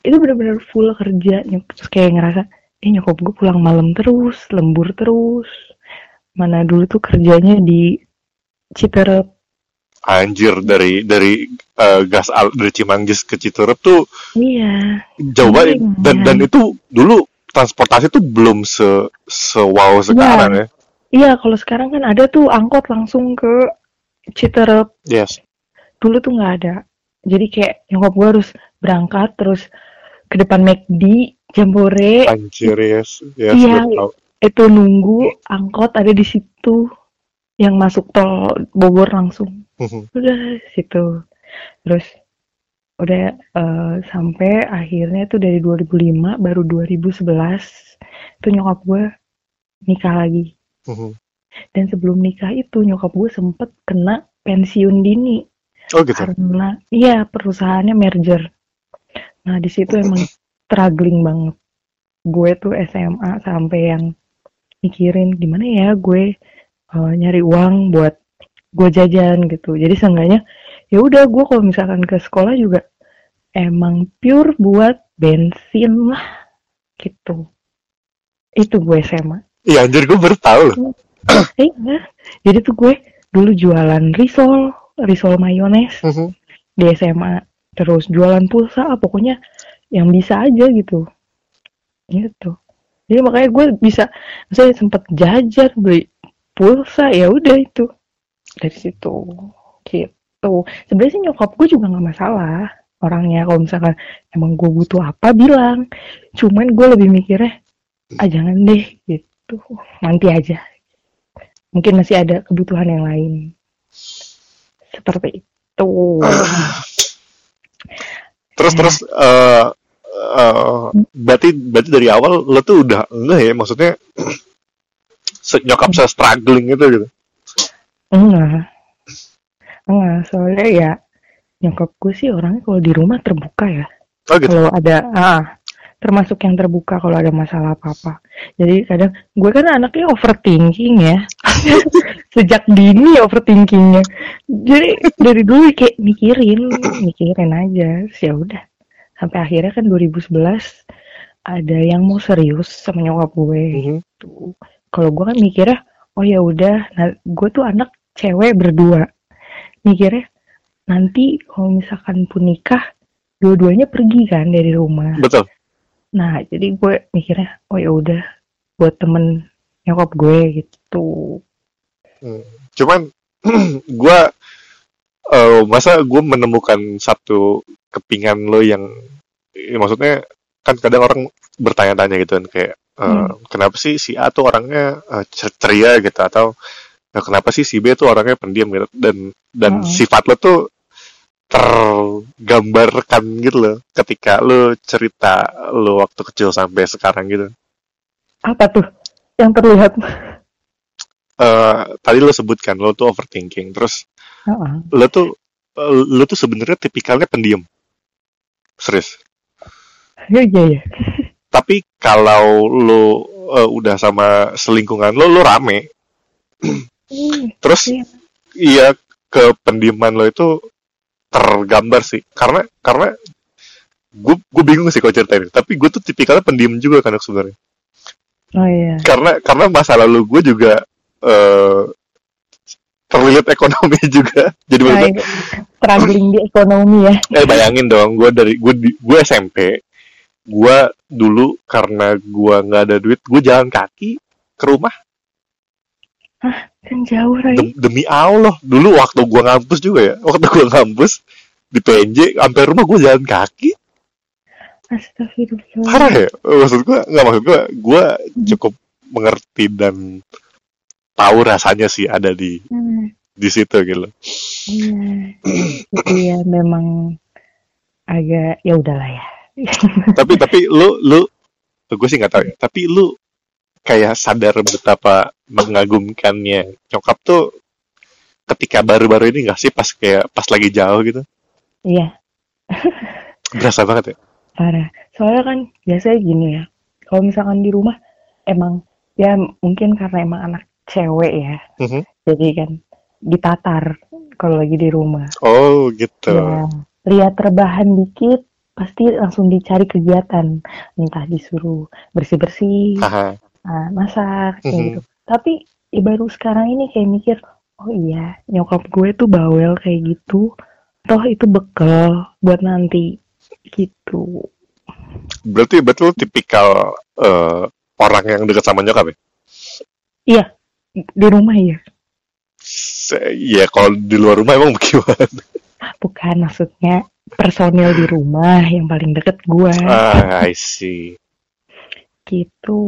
itu bener-bener full kerja. Terus kayak ngerasa, eh nyokap gue pulang malam terus, lembur terus. Mana dulu tuh kerjanya di Citerep. Anjir dari dari eh, gas al dari Cimanggis ke Citerep tuh Iya. jauh banget Iya. dan dan itu dulu transportasi tuh belum se se wow sekarang ya. Iya, kalau sekarang kan ada tuh angkot langsung ke Citerep. Yes. Dulu tuh nggak ada. Jadi kayak nyokap gue harus berangkat terus ke depan McD, Jambore, Anjir yes. Yes, Iya. itu nunggu angkot ada di situ yang masuk tol Bogor langsung. Mhm. Udah situ. Terus udah eh, sampai akhirnya tuh dari 2005 baru 2011 tuh nyokap gue nikah lagi. Mhm. Dan sebelum nikah itu nyokap gue sempet kena pensiun dini Oh gitu. karena iya perusahaannya merger. Nah di situ emang struggling banget. Gue tuh SMA sampai yang mikirin gimana ya gue uh, nyari uang buat gue jajan gitu jadi seenggaknya ya udah gue kalau misalkan ke sekolah juga emang pure buat bensin lah gitu. Itu gue SMA iya anjir gue baru tahu loh. Iya jadi tuh gue dulu jualan risol risol mayones mm -hmm. di SMA terus jualan pulsa pokoknya yang bisa aja gitu. Gitu. Jadi makanya gue bisa saya sempat jajan beli pulsa ya udah itu. Dari situ gitu sebenarnya sih nyokap gue juga nggak masalah orangnya. Kalau misalkan emang gue butuh apa bilang. Cuman gue lebih mikirnya ah jangan deh gitu. Nanti aja. Mungkin masih ada kebutuhan yang lain. Seperti itu. Terus terus uh, uh, berarti berarti dari awal lo tuh udah enggak ya? Maksudnya nyokap saya struggling gitu gitu? Enggak enggak soalnya ya nyokap gue sih orangnya kalau di rumah terbuka ya oh, gitu. kalau ada ah termasuk yang terbuka kalau ada masalah apa-apa. Jadi kadang gue kan anaknya overthinking ya. Sejak dini overthinkingnya. Jadi dari dulu kayak mikirin, mikirin aja. Ya udah. Sampai akhirnya kan 2011 ada yang mau serius sama nyokap gue. Mm -hmm. Tuh. Kalau gue kan mikirnya, oh ya udah, nah, gue tuh anak cewek berdua. Mikirnya nanti kalau misalkan pun nikah, dua-duanya pergi kan dari rumah. Betul Nah, jadi gue mikirnya, oh ya udah buat temen nyokap gue gitu. Hmm. Cuman gue uh, masa gue menemukan satu kepingan lo yang ya, maksudnya kan kadang orang bertanya-tanya gitu kan kayak uh, hmm. kenapa sih si A tuh orangnya uh, ceria gitu atau uh, kenapa sih si B tuh orangnya pendiam gitu dan dan hmm. sifat lo tuh tergambarkan gitu loh ketika lo cerita lo waktu kecil sampai sekarang gitu. Apa tuh yang terlihat? Uh, tadi lo sebutkan lo tuh overthinking, terus uh -uh. lo tuh uh, lo tuh sebenarnya tipikalnya pendiam, serius. Iya iya. iya. Tapi kalau lo uh, udah sama selingkungan lo, lo rame. Hmm, terus iya. iya ke pendiaman lo itu tergambar sih. Karena karena gue gue bingung sih kalau ceritain tapi gue tuh tipikalnya pendiam juga kan sebenarnya. Oh iya. Karena karena masa lalu gue juga uh, terlihat ekonomi juga. Jadi nah, iya. struggling di ekonomi ya. Eh bayangin dong gue dari gue gue SMP gue dulu karena gue nggak ada duit gue jalan kaki ke rumah. Hah, kan jauh. Dem demi Allah, dulu waktu gua ngampus juga ya, waktu gua ngampus di PNJ, sampai rumah gua jalan kaki. Astagfirullah. Parah ya? Maksud gua, nggak maksud gua, gua cukup mengerti dan tahu rasanya sih ada di hmm. di situ gitu. Iya, itu ya memang agak ya udahlah ya. tapi tapi lu lu gue sih nggak tahu ya. Tapi lu kayak sadar betapa mengagumkannya nyokap tuh ketika baru-baru ini gak sih pas kayak pas lagi jauh gitu? Iya. Berasa banget ya? Parah. Soalnya kan biasanya gini ya. Kalau misalkan di rumah emang ya mungkin karena emang anak cewek ya. Mm -hmm. Jadi kan ditatar kalau lagi di rumah. Oh gitu. Ya, lihat rebahan dikit pasti langsung dicari kegiatan entah disuruh bersih bersih uh, masak kayak mm -hmm. gitu. Tapi ya baru sekarang ini kayak mikir oh iya nyokap gue tuh bawel kayak gitu. Toh itu bekal buat nanti gitu. Berarti betul tipikal uh, orang yang dekat sama nyokap ya? Iya di rumah ya Iya, kalau di luar rumah emang bagaimana? Bukan, maksudnya personil di rumah yang paling deket gue. Ah, I see. Gitu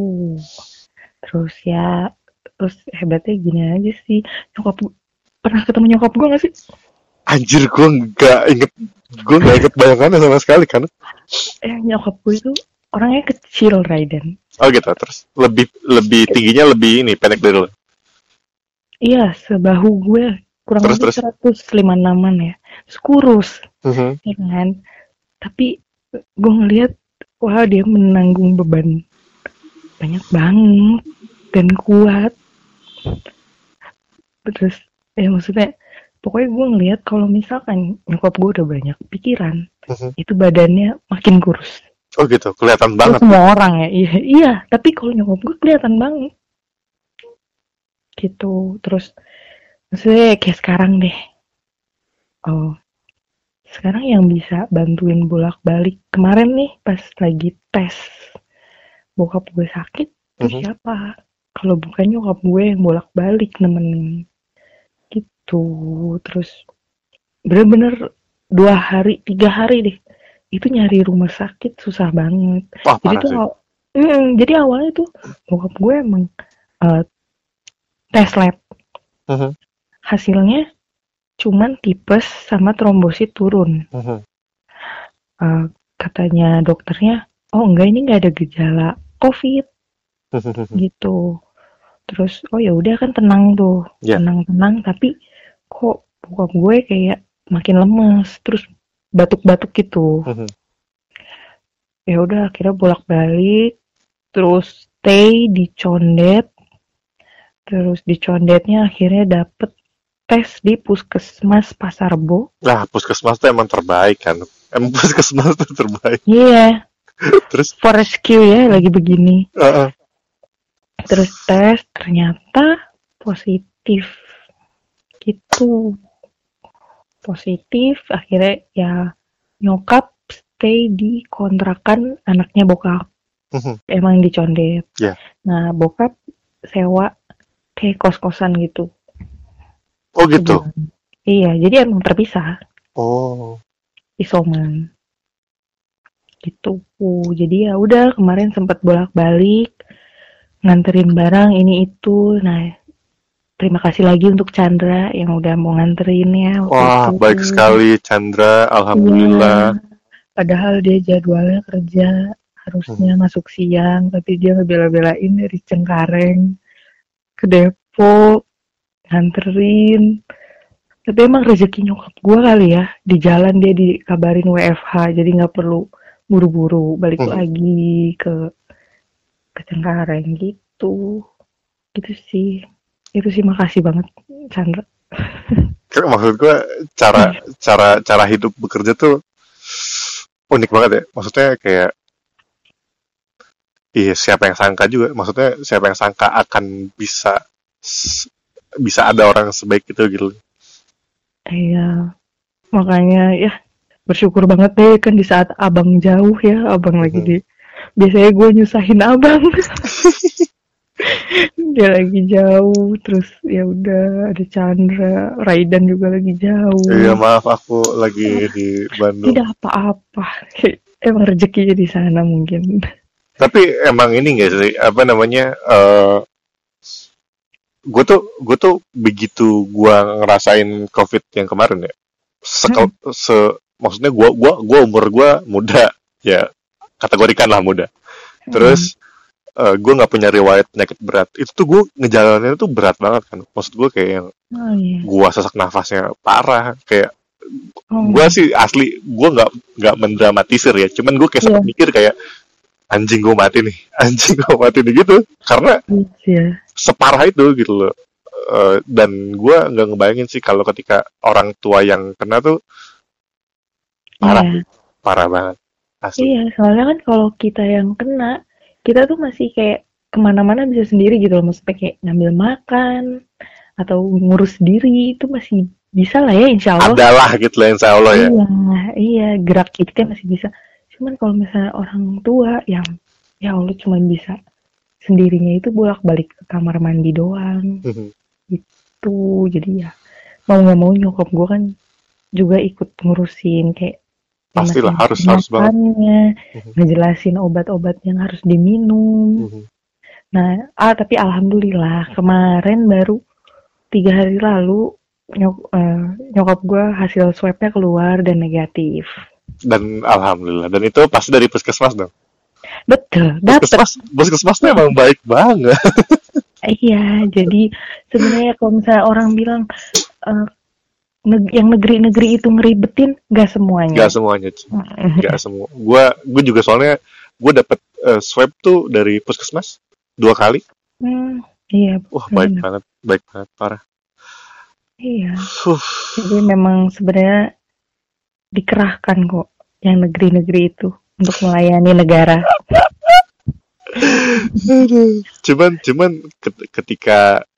terus ya terus hebatnya gini aja sih. Nyokap pernah ketemu nyokap gue gak sih? Anjir gue nggak inget gue nggak inget bayangannya sama sekali kan? Eh nyokap gue itu orangnya kecil Raiden. Oh gitu. Terus lebih lebih tingginya lebih ini pendek dari lo iya sebahu gue. Kurang terus, lebih seratus lima enaman ya. Terus kurus uh mhm. -huh. ya kan? Tapi gue ngeliat wah dia menanggung beban banyak banget dan kuat. Terus ya maksudnya pokoknya gue ngelihat kalau misalkan nyokap gue udah banyak pikiran Mhm. itu badannya makin kurus. Oh gitu, kelihatan banget. semua orang ya? Iya iya tapi kalau nyokap gue kelihatan banget. Gitu. Terus maksudnya kayak sekarang deh. Oh sekarang yang bisa bantuin bolak balik kemarin nih pas lagi tes bokap gue sakit itu Mhm. siapa? Kalau bukan nyokap gue yang bolak balik nemenin. Gitu. Terus bener-bener dua hari tiga hari deh itu nyari rumah sakit susah banget. Wah jadi tuh aw- Mm, jadi awalnya tuh bokap gue emang eh, tes lab. Mhm, hasilnya cuman tipes sama trombosit turun. Mhm. Eh, katanya dokternya oh enggak ini nggak ada gejala covid gitu terus oh ya udah kan tenang tuh Ya. tenang tenang tapi kok bokap gue kayak makin lemes terus batuk-batuk gitu Mhm. ya udah akhirnya bolak balik terus stay di condet terus di condetnya akhirnya dapet tes di puskesmas pasar bo Nah, puskesmas tuh emang terbaik kan. Emang puskesmas tuh terbaik. iya Terus, for rescue ya lagi begini. Uh, uh, terus tes ternyata positif. Gitu. Positif akhirnya ya nyokap stay di kontrakan anaknya bokap. Mhm. emang di Condet Ya. nah bokap sewa kayak kos-kosan gitu. Oh gitu. sebulan. iya jadi emang terpisah. Oh, isoman gitu jadi ya udah kemarin sempat bolak-balik nganterin barang ini itu nah terima kasih lagi untuk Chandra yang udah mau nganterin ya wah itu. baik sekali Chandra. Alhamdulillah. Iya. padahal dia jadwalnya kerja harusnya Hmm. masuk siang tapi dia ngebela-belain dari Cengkareng ke Depok nganterin tapi emang rezeki nyokap gue kali ya di jalan dia dikabarin WFH jadi nggak perlu buru-buru balik Hmm. lagi ke ke Cengkareng gitu gitu sih itu sih makasih banget Chandra Kayak Maksud gue cara cara cara hidup bekerja tuh unik banget ya. Maksudnya kayak Iya, siapa yang sangka juga. Maksudnya siapa yang sangka akan bisa bisa ada orang sebaik itu gitu. Iya, makanya ya bersyukur banget deh kan di saat abang jauh ya, abang lagi Mhm. di biasanya gue nyusahin abang. Dia lagi jauh, terus ya udah ada Chandra, Raidan juga lagi jauh. Iya, maaf aku lagi di Bandung. Tidak apa-apa, emang rezekinya di sana mungkin. Tapi emang ini gak sih apa namanya? eh gue tuh gue tuh begitu gue ngerasain covid yang kemarin ya. Sekel, se maksudnya gue gua gua umur gue muda ya kategorikan lah muda. Terus eh gue nggak punya riwayat penyakit berat. Itu tuh gue ngejalaninnya tuh berat banget kan. Maksud gue kayak yang Oh iya. gue sesak nafasnya parah kayak Oh, gue sih asli gue nggak nggak mendramatisir ya cuman gue kayak sempat Iya. mikir kayak anjing gue mati nih anjing gue mati nih gitu karena iya. separah itu gitu loh Eh, dan gue nggak ngebayangin sih kalau ketika orang tua yang kena tuh parah Iya. parah banget asli Iya, soalnya kan kalau kita yang kena, kita tuh masih kayak ke mana-mana bisa sendiri gitu loh. Maksudnya kayak ngambil makan, atau ngurus diri, itu masih bisa lah ya insya Allah. adalah gitu lah insya Allah ya Iya, iya, gerak dikit masih bisa. Cuman kalau misalnya orang tua yang, ya Allah cuma bisa sendirinya itu bolak-balik ke kamar mandi doang. Tuh, jadi ya mau nggak mau nyokap gue kan juga ikut ngurusin kayak Pastilah, harus- harus banget. makannya, Mhm. ngejelasin obat-obat yang harus diminum. Mhm. Nah, ah tapi alhamdulillah kemarin baru tiga hari lalu nyok eh, nyokap gue hasil swabnya keluar dan negatif. dan alhamdulillah dan itu pasti dari puskesmas dong Betul, dapet. puskesmas puskesmas tuh emang baik banget Iya, jadi sebenarnya kalau misalnya orang bilang eh, neg- yang negeri-negeri itu ngeribetin, gak semuanya. nggak semuanya nggak semua gue gue juga soalnya gue dapet eh, swab tuh dari puskesmas dua kali Hmm, iya. Wah baik banget, baik banget parah. Iya. Huh. Jadi memang sebenarnya dikerahkan kok yang negeri-negeri itu untuk melayani negara. Cuman cuman ket- ketika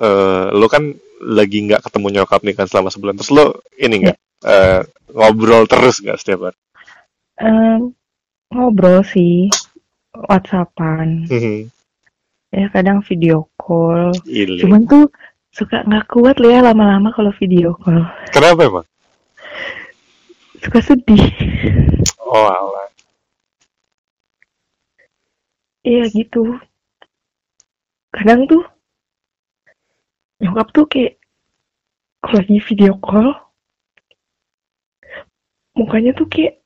eh, lo kan lagi nggak ketemu nyokap nih kan selama sebulan terus lo ini nggak eh, ngobrol terus nggak setiap hari? Em, ngobrol sih, WhatsAppan, Hmm, ya kadang video call. Ile. Cuman tuh suka nggak kuat ya lama-lama kalau video call. Kenapa emang? Suka sedih. Oh alah. Iya gitu. Kadang tuh nyokap tuh kayak kalau lagi video call mukanya tuh kayak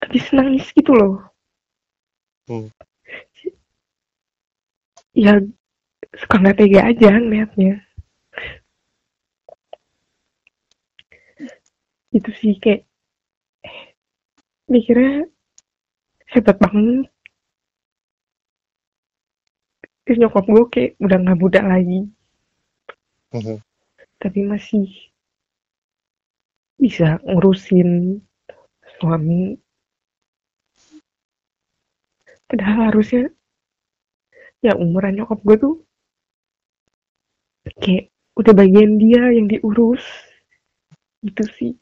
habis nangis gitu loh. Hmm. Ya suka nggak tega aja ngeliatnya. Itu sih kayak mikirnya hebat banget. Terus nyokap gue kayak udah nggak muda lagi. Mhm. tapi masih bisa ngurusin suami. Padahal harusnya ya umuran nyokap gue tuh kayak udah bagian dia yang diurus. Gitu sih.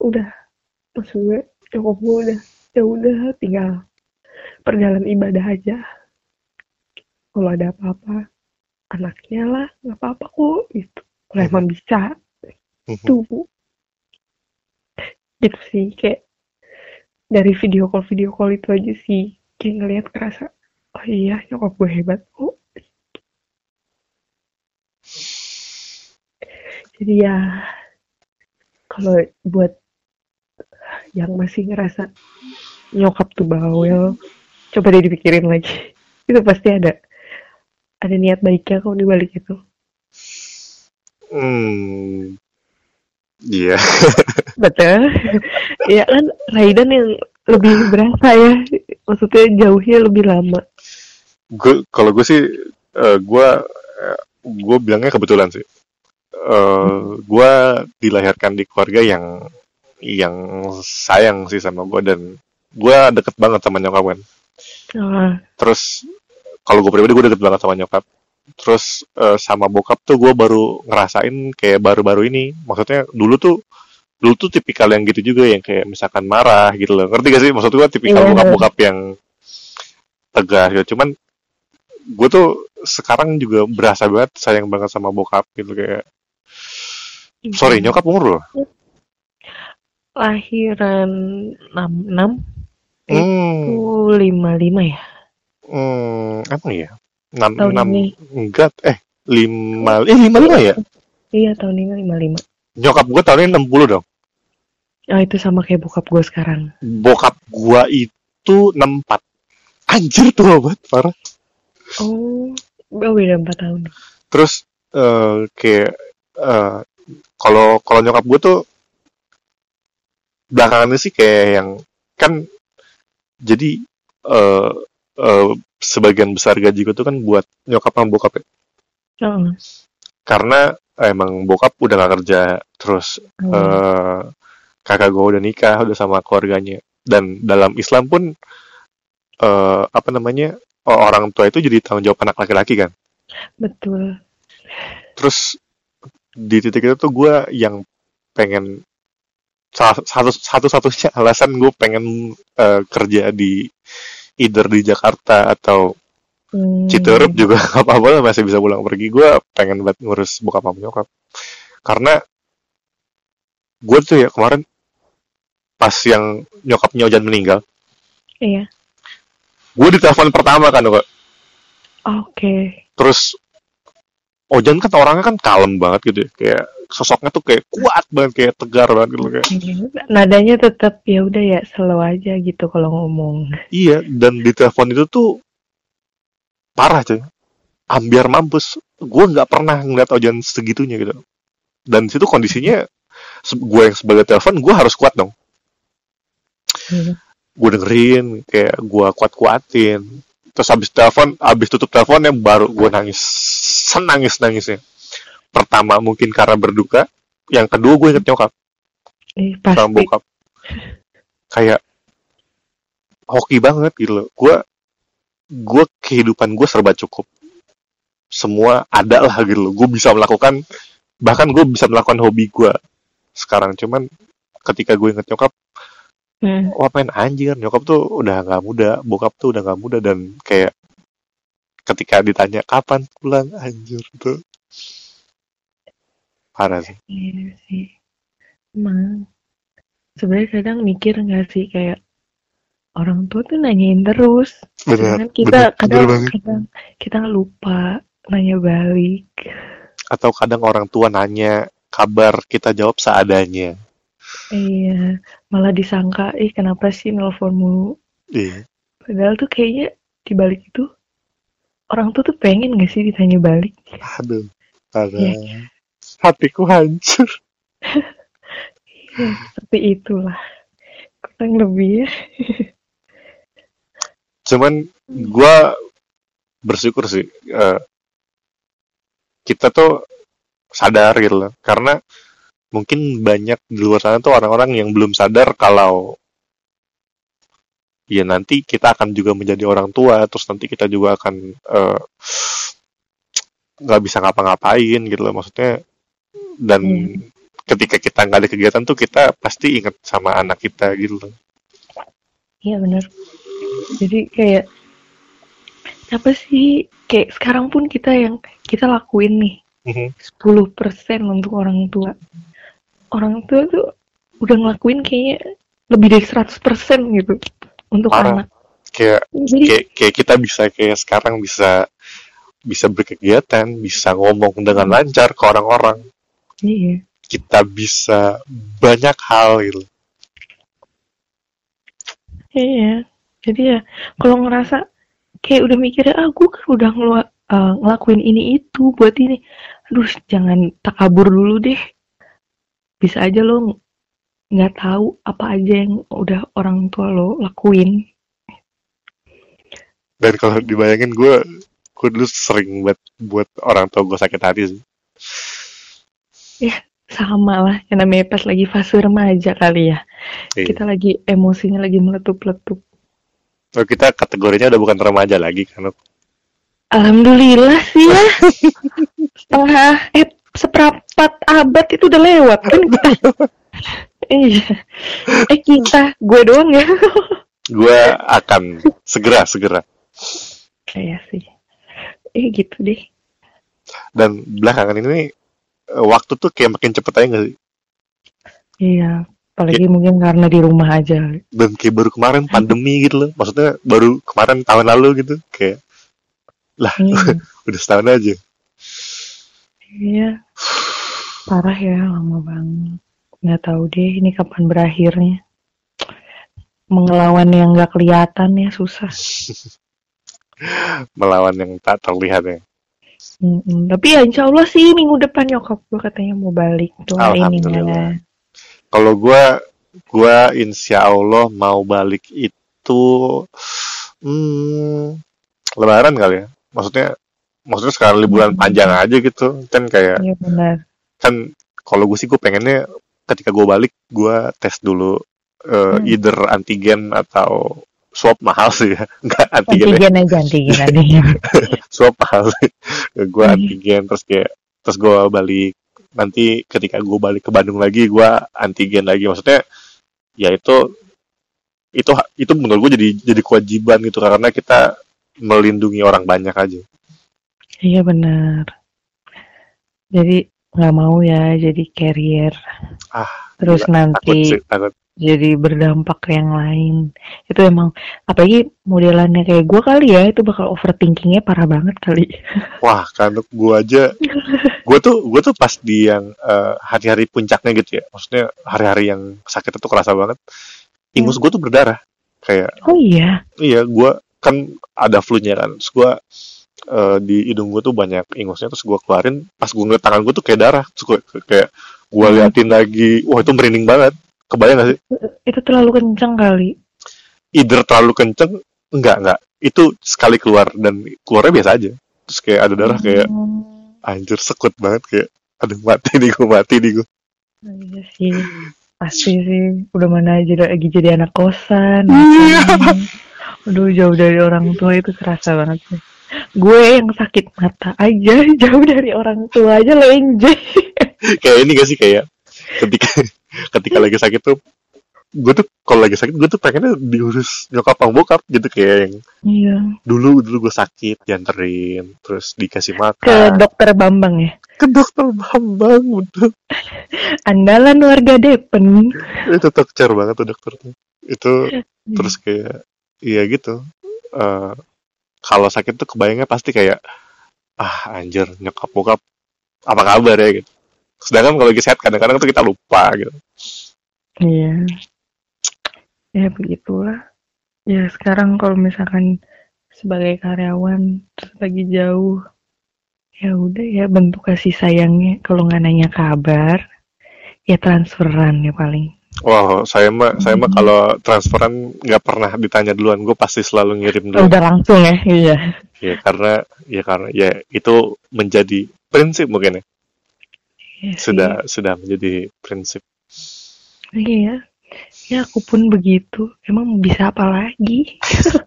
Udah, maksud gue nyokap gue udah ya udah tinggal perjalanan ibadah aja. Kalau ada apa-apa anaknya lah nggak apa-apa kok gitu. Kalau emang bisa Mhm. tuh gitu sih kayak dari video call video call itu aja sih kayak ngelihat kerasa oh iya nyokap gue hebat kok. Jadi ya kalau buat yang masih ngerasa nyokap tuh bawel coba deh dipikirin lagi. Itu pasti ada ada niat baiknya kok di balik itu Hmm. Iya. betul ya kan Raidan yang lebih berasa ya maksudnya jauhnya lebih lama gue kalau gue sih eh, gue eh, gue bilangnya kebetulan sih. Eh, gue dilahirkan di keluarga yang yang sayang sih sama gue dan gue deket banget sama nyokap kan. Ah, Terus kalau gue pribadi gue deket banget sama nyokap. Terus eh, sama bokap tuh gue baru ngerasain kayak baru-baru ini. Maksudnya dulu tuh dulu tuh tipikal yang gitu juga yang kayak misalkan marah gitu loh. Ngerti gak sih? Maksud gue tipikal Iya. bokap-bokap yang tegas gitu. Cuman gue tuh sekarang juga berasa banget sayang banget sama bokap gitu kayak sorry nyokap umur loh lahiran 66 hmm, itu 55 ya hmm emang ya? Enam tahun enam ini. enggak eh lima eh lima lima ya? Iya tahun ini 55 nyokap gue tahun ini 60 dong. Ah itu sama kayak bokap gue sekarang. Bokap gua itu 64 anjir tua banget parah. Oh oh beda 4 tahun. Terus eh, kayak eh, kalau kalau nyokap gue tuh belakangan ini sih kayak yang kan jadi eh eh, sebagian besar gaji gue tuh kan buat nyokap sama bokap ya. oh, karena emang bokap udah gak kerja terus oh. eh, kakak gue udah nikah udah sama keluarganya dan dalam Islam pun eh, apa namanya orang tua itu jadi tanggung jawab anak laki-laki kan betul terus di titik itu tuh gue yang pengen satu satu satunya alasan gue pengen eh, kerja di either di Jakarta atau Hmm, Citerup juga apa-apa masih bisa pulang pergi. Gue pengen banget ngurus bokap sama nyokap. Karena gue tuh ya kemarin pas yang nyokapnya Ojan meninggal iya. gue ditelepon pertama kan kok oke. Terus Ojan kan orangnya kan kalem banget gitu ya kayak sosoknya tuh kayak kuat banget kayak tegar banget gitu kayak. Nadanya tetap ya udah ya slow aja gitu kalau ngomong. Iya dan di telepon itu tuh parah cuy ambiar mampus. Gue nggak pernah ngeliat Ojan segitunya gitu. Dan situ kondisinya gue yang sebagai telepon gue harus kuat dong. Hmm. gue dengerin kayak gue kuat kuatin terus habis telepon habis tutup teleponnya baru gue nangis senangis nangisnya pertama mungkin karena berduka yang kedua gue inget nyokap. Eh, sama pasti. bokap. Kayak hoki banget gitu loh. Gue gue kehidupan gue serba cukup. Semua ada lah gitu loh. Gue bisa melakukan bahkan gue bisa melakukan hobi gue sekarang. Cuman ketika gue inget nyokap Hmm. wah main anjir nyokap tuh udah nggak muda bokap tuh udah nggak muda. Dan kayak ketika ditanya kapan pulang? Anjir tuh parah sih Iya sih. Emang sebenarnya kadang mikir nggak sih kayak orang tua tuh nanyain terus. benar kita benar kadang benar banget kadang kita lupa nanya balik. atau kadang orang tua nanya kabar kita jawab seadanya Iya, malah disangka, ih kenapa sih nelfon mulu? iya Padahal tuh kayaknya di balik itu orang tua tuh pengen gak sih ditanya balik? aduh parah Iya. Hatiku hancur Ya, seperti itulah. Kurang lebih ya. cuman gua bersyukur sih eh, kita tuh sadar gitu loh karena mungkin banyak di luar sana tuh orang-orang yang belum sadar kalau ya nanti kita akan juga menjadi orang tua terus nanti kita juga akan eh, nggak bisa ngapa-ngapain gitu loh maksudnya dan Iya. ketika kita nggak ada kegiatan tuh kita pasti inget sama anak kita gitu loh Iya bener. Jadi kayak apa sih kayak sekarang pun kita yang kita lakuin nih Mhm. 10% untuk orang tua. Orang tua tuh udah ngelakuin kayaknya lebih dari 100% gitu untuk Parah. anak. kayak Jadi kayak kayak kita bisa kayak sekarang bisa bisa berkegiatan bisa ngomong dengan lancar ke orang-orang iya. kita bisa banyak hal gitu Iya. Jadi ya kalau ngerasa kayak udah mikirnya ah gue kan udah ngelu- uh, ngelakuin ini itu buat ini. Aduh jangan takabur dulu deh. Bisa aja lo ng- nggak tahu apa aja yang udah orang tua lo lakuin. dan kalau dibayangin gue gue dulu sering buat buat orang tua gue sakit hati sih Sama lah yang namanya pas lagi fase remaja kali ya. Iya. Kita lagi emosinya lagi meletup-letup. Oh, kita kategorinya udah bukan remaja lagi kan Alhamdulillah sih ya. Setengah eh seperempat abad itu udah lewat kan kita. Iya. Eh kita, gue doang ya. gue akan segera segera Kayak sih. Eh gitu deh. dan belakangan ini waktu tuh kayak makin cepet aja nggak sih Iya. Apalagi mungkin karena di rumah aja. dan kayak baru kemarin pandemi gitu loh maksudnya baru kemarin tahun lalu gitu kayak lah Iya. udah setahun aja Iya. Parah ya, lama banget. Nggak tahu deh ini kapan berakhirnya. Mengelawan yang nggak kelihatan ya susah. melawan yang tak terlihat ya Mm-mm. Tapi ya insya Allah sih minggu depan nyokap gue katanya mau balik Alhamdulillah. ya. kalau gue gue insya Allah mau balik itu hmm, lebaran kali ya maksudnya maksudnya sekarang liburan Hmm. panjang aja gitu kan kayak Iya benar. kan kalau gue sih gue pengennya ketika gue balik gue tes dulu eh, Hmm. either antigen atau swab mahal sih ya nggak antigen ya. Antigen aja antigen antigen. swab mahal sih gue Hmm. antigen terus kayak terus gue balik nanti ketika gue balik ke Bandung lagi gue antigen lagi maksudnya ya itu itu itu menurut gue jadi jadi kewajiban gitu karena kita melindungi orang banyak aja Iya benar. Jadi nggak mau ya jadi carrier. Ah, Terus gila, takut nanti sih takut jadi berdampak ke yang lain. Itu emang apalagi modelannya kayak gue kali ya itu bakal overthinkingnya parah banget kali. wah kan gue aja gue tuh gue tuh pas di yang eh, hari-hari puncaknya gitu ya maksudnya hari-hari yang sakit itu kerasa banget ingus gue tuh berdarah kayak Oh iya. iya gue kan ada flu-nya kan terus gue eh, di hidung gue tuh banyak ingusnya terus gue keluarin pas gue ngeliat tangan gue tuh kayak darah terus gue kayak gue Hmm. liatin lagi wah itu merinding banget kebayang gak sih? Itu terlalu kencang kali. either terlalu kenceng enggak enggak. Itu sekali keluar dan keluarnya biasa aja. Terus kayak ada darah kayak Hmm, anjir sekut banget kayak aduh mati nih gue mati nih gue iya sih. Pasti sih. Udah mana aja lagi jadi anak kosan. Iya. Aduh jauh dari orang tua itu kerasa banget sih. Gue yang sakit mata aja jauh dari orang tua aja lenje kayak ini gak sih kayak ketika ketika lagi sakit tuh gue tuh kalau lagi sakit gue tuh pengennya diurus nyokap sama bokap gitu kayak yang iya. dulu dulu gue sakit dianterin terus dikasih ke makan dokter Bambang ya? Ke dokter Bambang betul andalan warga Depen. Itu tokcer banget tuh dokter tuh itu terus kayak iya gitu. Eh, kalau sakit tuh kebayangnya pasti kayak ah anjir nyokap bokap apa kabar ya? gitu sedangkan kalau lagi sehat kadang-kadang tuh kita lupa gitu Iya. Ya begitulah. Ya sekarang kalau misalkan sebagai karyawan terus lagi jauh, ya udah ya bentuk kasih sayangnya. Kalau nggak nanya kabar, ya transferan ya paling. Wah, saya mah saya mah kalau transferan nggak pernah ditanya duluan, gue pasti selalu ngirim dulu. Udah langsung ya, iya. Ya karena ya karena ya itu menjadi prinsip mungkin ya. Iya sih. Sudah sudah menjadi prinsip. Iya. Ya aku pun begitu. Emang bisa apa lagi?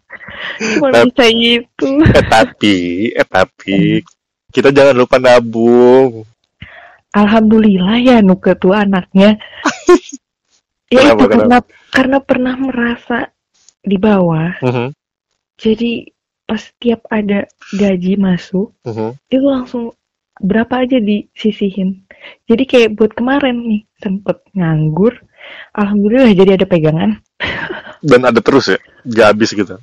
Cuma Tapi- bisa itu. Eh tapi, eh tapi kita jangan lupa nabung. Alhamdulillah ya Nuke tuh anaknya. ya Kenapa, itu karena karena pernah merasa di bawah. Mhm, Jadi pas tiap ada gaji masuk mhm. itu langsung berapa aja disisihin. Jadi kayak buat kemarin nih sempet nganggur. Alhamdulillah jadi ada pegangan. Dan ada terus ya, nggak habis gitu.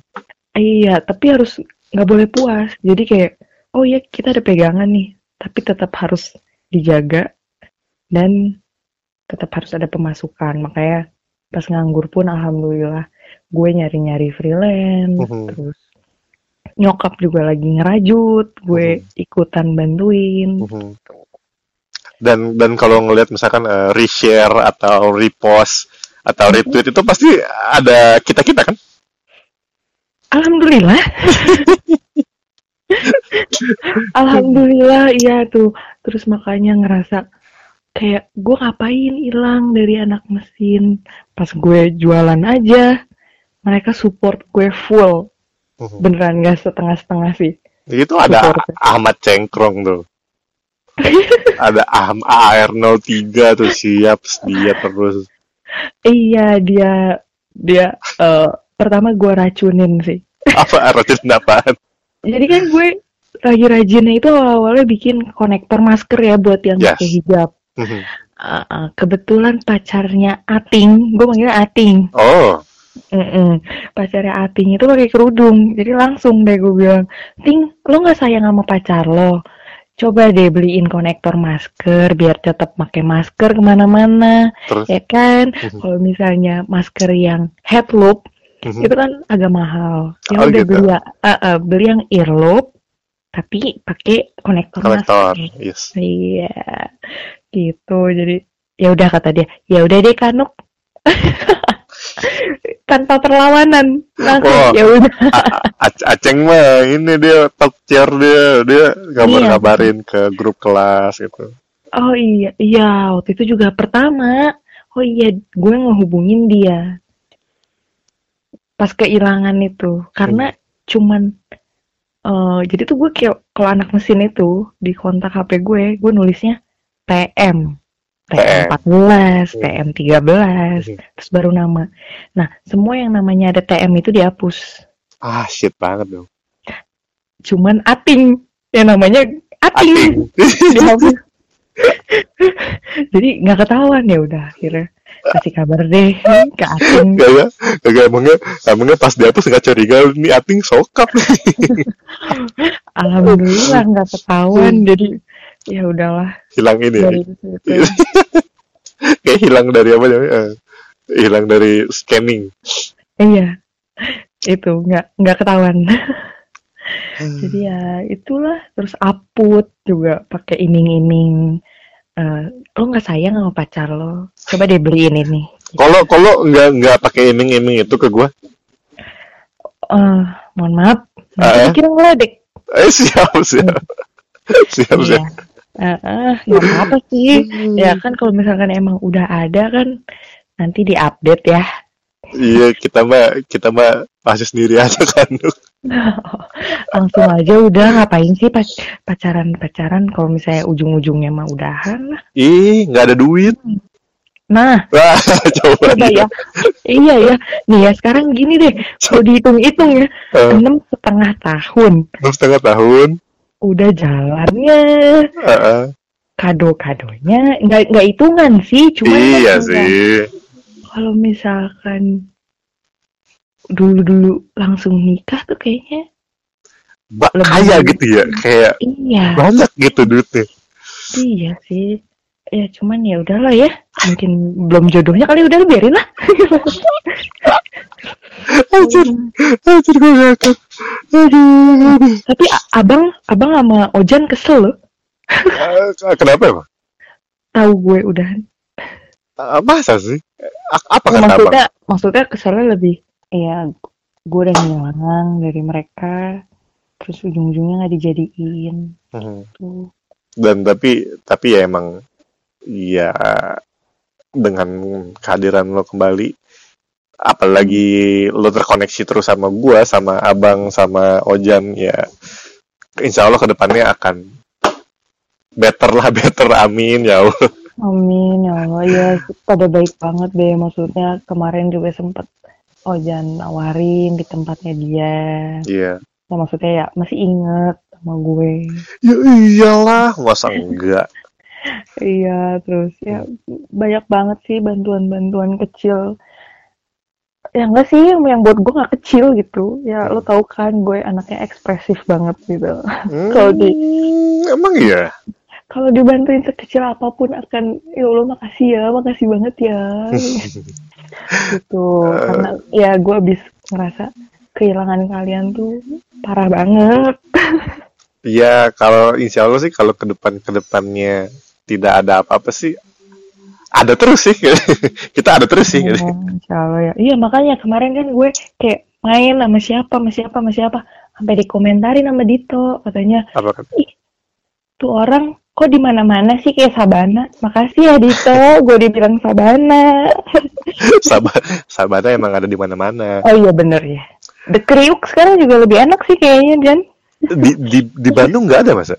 Iya, tapi harus nggak boleh puas. Jadi kayak oh ya kita ada pegangan nih, tapi tetap harus dijaga dan tetap harus ada pemasukan. Makanya pas nganggur pun alhamdulillah gue nyari-nyari freelance, Mhm. terus nyokap juga lagi ngerajut, gue ikutan bantuin. Mhm. Dan dan kalau ngelihat misalkan eh, reshare atau repost atau retweet itu pasti ada kita kita kan? Alhamdulillah. Alhamdulillah iya tuh. Terus makanya ngerasa kayak gue ngapain hilang dari anak mesin. Pas gue jualan aja, mereka support gue full. Mhm. Beneran gak setengah-setengah sih. Itu ada Support. Ahmad Cengkrong tuh. ada Ahm AR03 tuh siap dia terus. Iya dia dia eh, pertama gue racunin sih. Apa racun apaan? Jadi kan gue lagi rajinnya itu awalnya bikin konektor masker ya buat yang Yes. pakai hijab. Mhm. Uh, uh, kebetulan pacarnya Ating, gue manggilnya Ating. Oh, Mm-mm. Pacarnya Ating itu pakai kerudung, jadi langsung deh gue bilang, Ting, lo nggak sayang sama pacar lo? Coba deh beliin konektor masker biar tetap pakai masker ke mana-mana, terus ya kan? Mhm. Kalau misalnya masker yang head loop Mhm. itu kan agak mahal. Ya Oh, udah gitu. beli uh, uh, beli yang ear loop, tapi pakai konektor konektor, masker. yes. Iya, gitu. Jadi ya udah kata dia, ya udah deh Kanuk. Tanpa perlawanan, langsung ya udah. Aceng mah ini dia talk chair dia, dia ngabar-ngabarin ke grup kelas gitu. Oh iya, iya waktu itu juga pertama. Oh iya, gue ngehubungin dia pas kehilangan itu, karena cuman eh, jadi tuh gue kayak kalau anak mesin itu di kontak HP gue, gue nulisnya TM. TM 14, TM 13, Mhm. terus baru nama. Nah, semua yang namanya ada TM itu dihapus. Ah, shit banget dong. Cuman Ating, yang namanya Ating, Ating. dihapus. Jadi nggak ketahuan ya udah akhirnya kasih kabar deh ke Ating. Gak gak emangnya emangnya pas dihapus nggak curiga ini ating sokap Alhamdulillah nggak ketahuan. Jadi ya udahlah hilang ini ya. dari situ. kayak hilang dari apa namanya eh, hilang dari scanning Iya, itu nggak nggak ketahuan. Jadi ya itulah terus aput juga pakai iming-iming. Eh, lo nggak sayang sama pacar lo? Coba deh beliin ini. kalau kalau nggak nggak pakai iming-iming itu ke gua Eh, mohon maaf nanti dikira ngeledek Eh siap siap. siap Iya. siap. Eh, nggak apa-apa sih. Ya kan kalau misalkan emang udah ada kan nanti diupdate ya. Iya kita mah kita mah masih sendiri aja kan. Langsung aja udah ngapain sih pac- pacaran-pacaran kalau misalnya ujung-ujungnya mah udahan lah. Ih nggak ada duit. Nah, Wah coba. coba ya. Iya ya. Nih ya sekarang gini deh. Kalau dihitung-hitung ya, Eh, enam setengah tahun enam setengah tahun. Udah jalannya Heeh. kado-kadonya nggak nggak hitungan sih cuma Iya kan sih. kalau misalkan dulu-dulu langsung nikah tuh kayaknya Ba kaya gitu ya, kayak iya banyak gitu duitnya. iya sih ya cuman ya udahlah ya mungkin belum jodohnya kali udah biarin lah Anjir, anjir gue ngakak. Aduh, aduh. tapi abang abang sama Ojan kesel loh Eh, Kenapa emang? tahu gue udah Ah, Masa sih? A- Apa kata abang? maksudnya maksudnya keselnya lebih ya gue udah ngilang dari mereka terus ujung-ujungnya nggak dijadiin Hmm. tuh Dan tapi tapi ya emang ya dengan kehadiran lo kembali apalagi lo terkoneksi terus sama gua sama abang sama Ojan ya insya Allah ke depannya akan better lah better amin ya Allah. Amin ya Allah. Ya pada baik banget deh maksudnya kemarin juga sempet Ojan nawarin di tempatnya dia. Iya. Nah, maksudnya ya masih inget sama gue. Ya iyalah masa enggak iya terus ya banyak banget sih bantuan-bantuan kecil. Ya enggak sih yang, yang buat gue nggak kecil gitu. Ya lo tau kan gue anaknya ekspresif banget gitu. Kalau di- Hmm, emang iya? Kalau dibantuin sekecil apa pun akan ya Allah makasih ya makasih banget ya. Gitu. Karena ya gue habis ngerasa kehilangan kalian tuh parah banget. Ya kalau insya Allah sih kalau ke depan ke depannya tidak ada apa-apa sih. Ada terus sih. Kita ada terus sih. Ya, insya Allah ya. Iya makanya kemarin kan gue kayak main sama siapa sama siapa sama siapa. Sampai dikomentarin sama Dito katanya. Apa kata? Tuh orang kok di mana mana sih? Kayak Sabana. Makasih ya Dito. Gue dibilang Sabana. Sabar sabarnya emang ada di mana-mana. Oh iya bener ya. The Kriuk sekarang juga lebih enak sih kayaknya Jan. Di di di Bandung nggak ada masa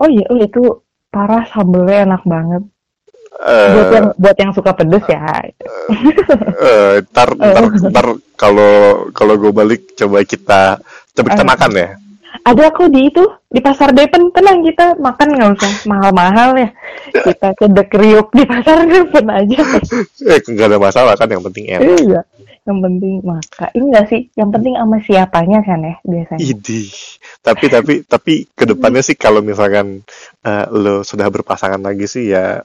Oh iya, oh itu parah sambelnya enak banget. Eh, Buat yang buat yang suka pedes ya. eh, tar tar tar kalau kalau gue balik coba kita coba kita Eh. makan ya Ada aku di itu di pasar Depen tenang kita makan nggak usah mahal-mahal ya. Kita ke The Kriuk di pasar Depen aja. eh nggak ada masalah kan yang penting enak iya. Yang penting maka ini enggak sih? Yang penting sama siapanya kan ya biasanya. Idih. Tapi tapi tapi ke depannya sih kalau misalkan eh, lo sudah berpasangan lagi sih ya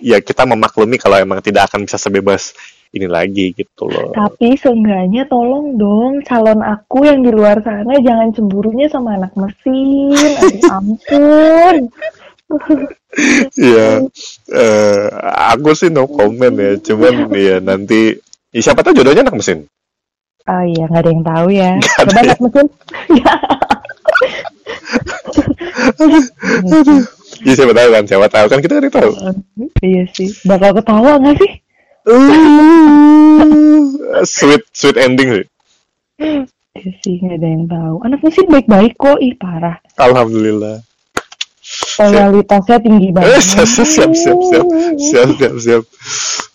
ya kita memaklumi kalau emang tidak akan bisa sebebas ini lagi gitu loh. Tapi seenggaknya tolong dong calon aku yang di luar sana jangan cemburunya sama anak mesin. Aduh, ampun. Iya. eh aku sih no comment ya. Cuman ya nanti ya siapa tahu jodohnya anak mesin. Oh iya, nggak ada yang tahu ya. Nggak Coba anak mesin. Ya. Ya siapa tahu kan, siapa tahu kan kita kan tahu. iya sih. Bakal ketawa nggak sih? sweet sweet ending sih. Iya sih, nggak ada yang tahu. Anak mesin baik-baik kok. Ih, parah. Alhamdulillah. Loyalitasnya tinggi Eh, banget. siap, siap, siap, siap, siap, siap, siap, siap.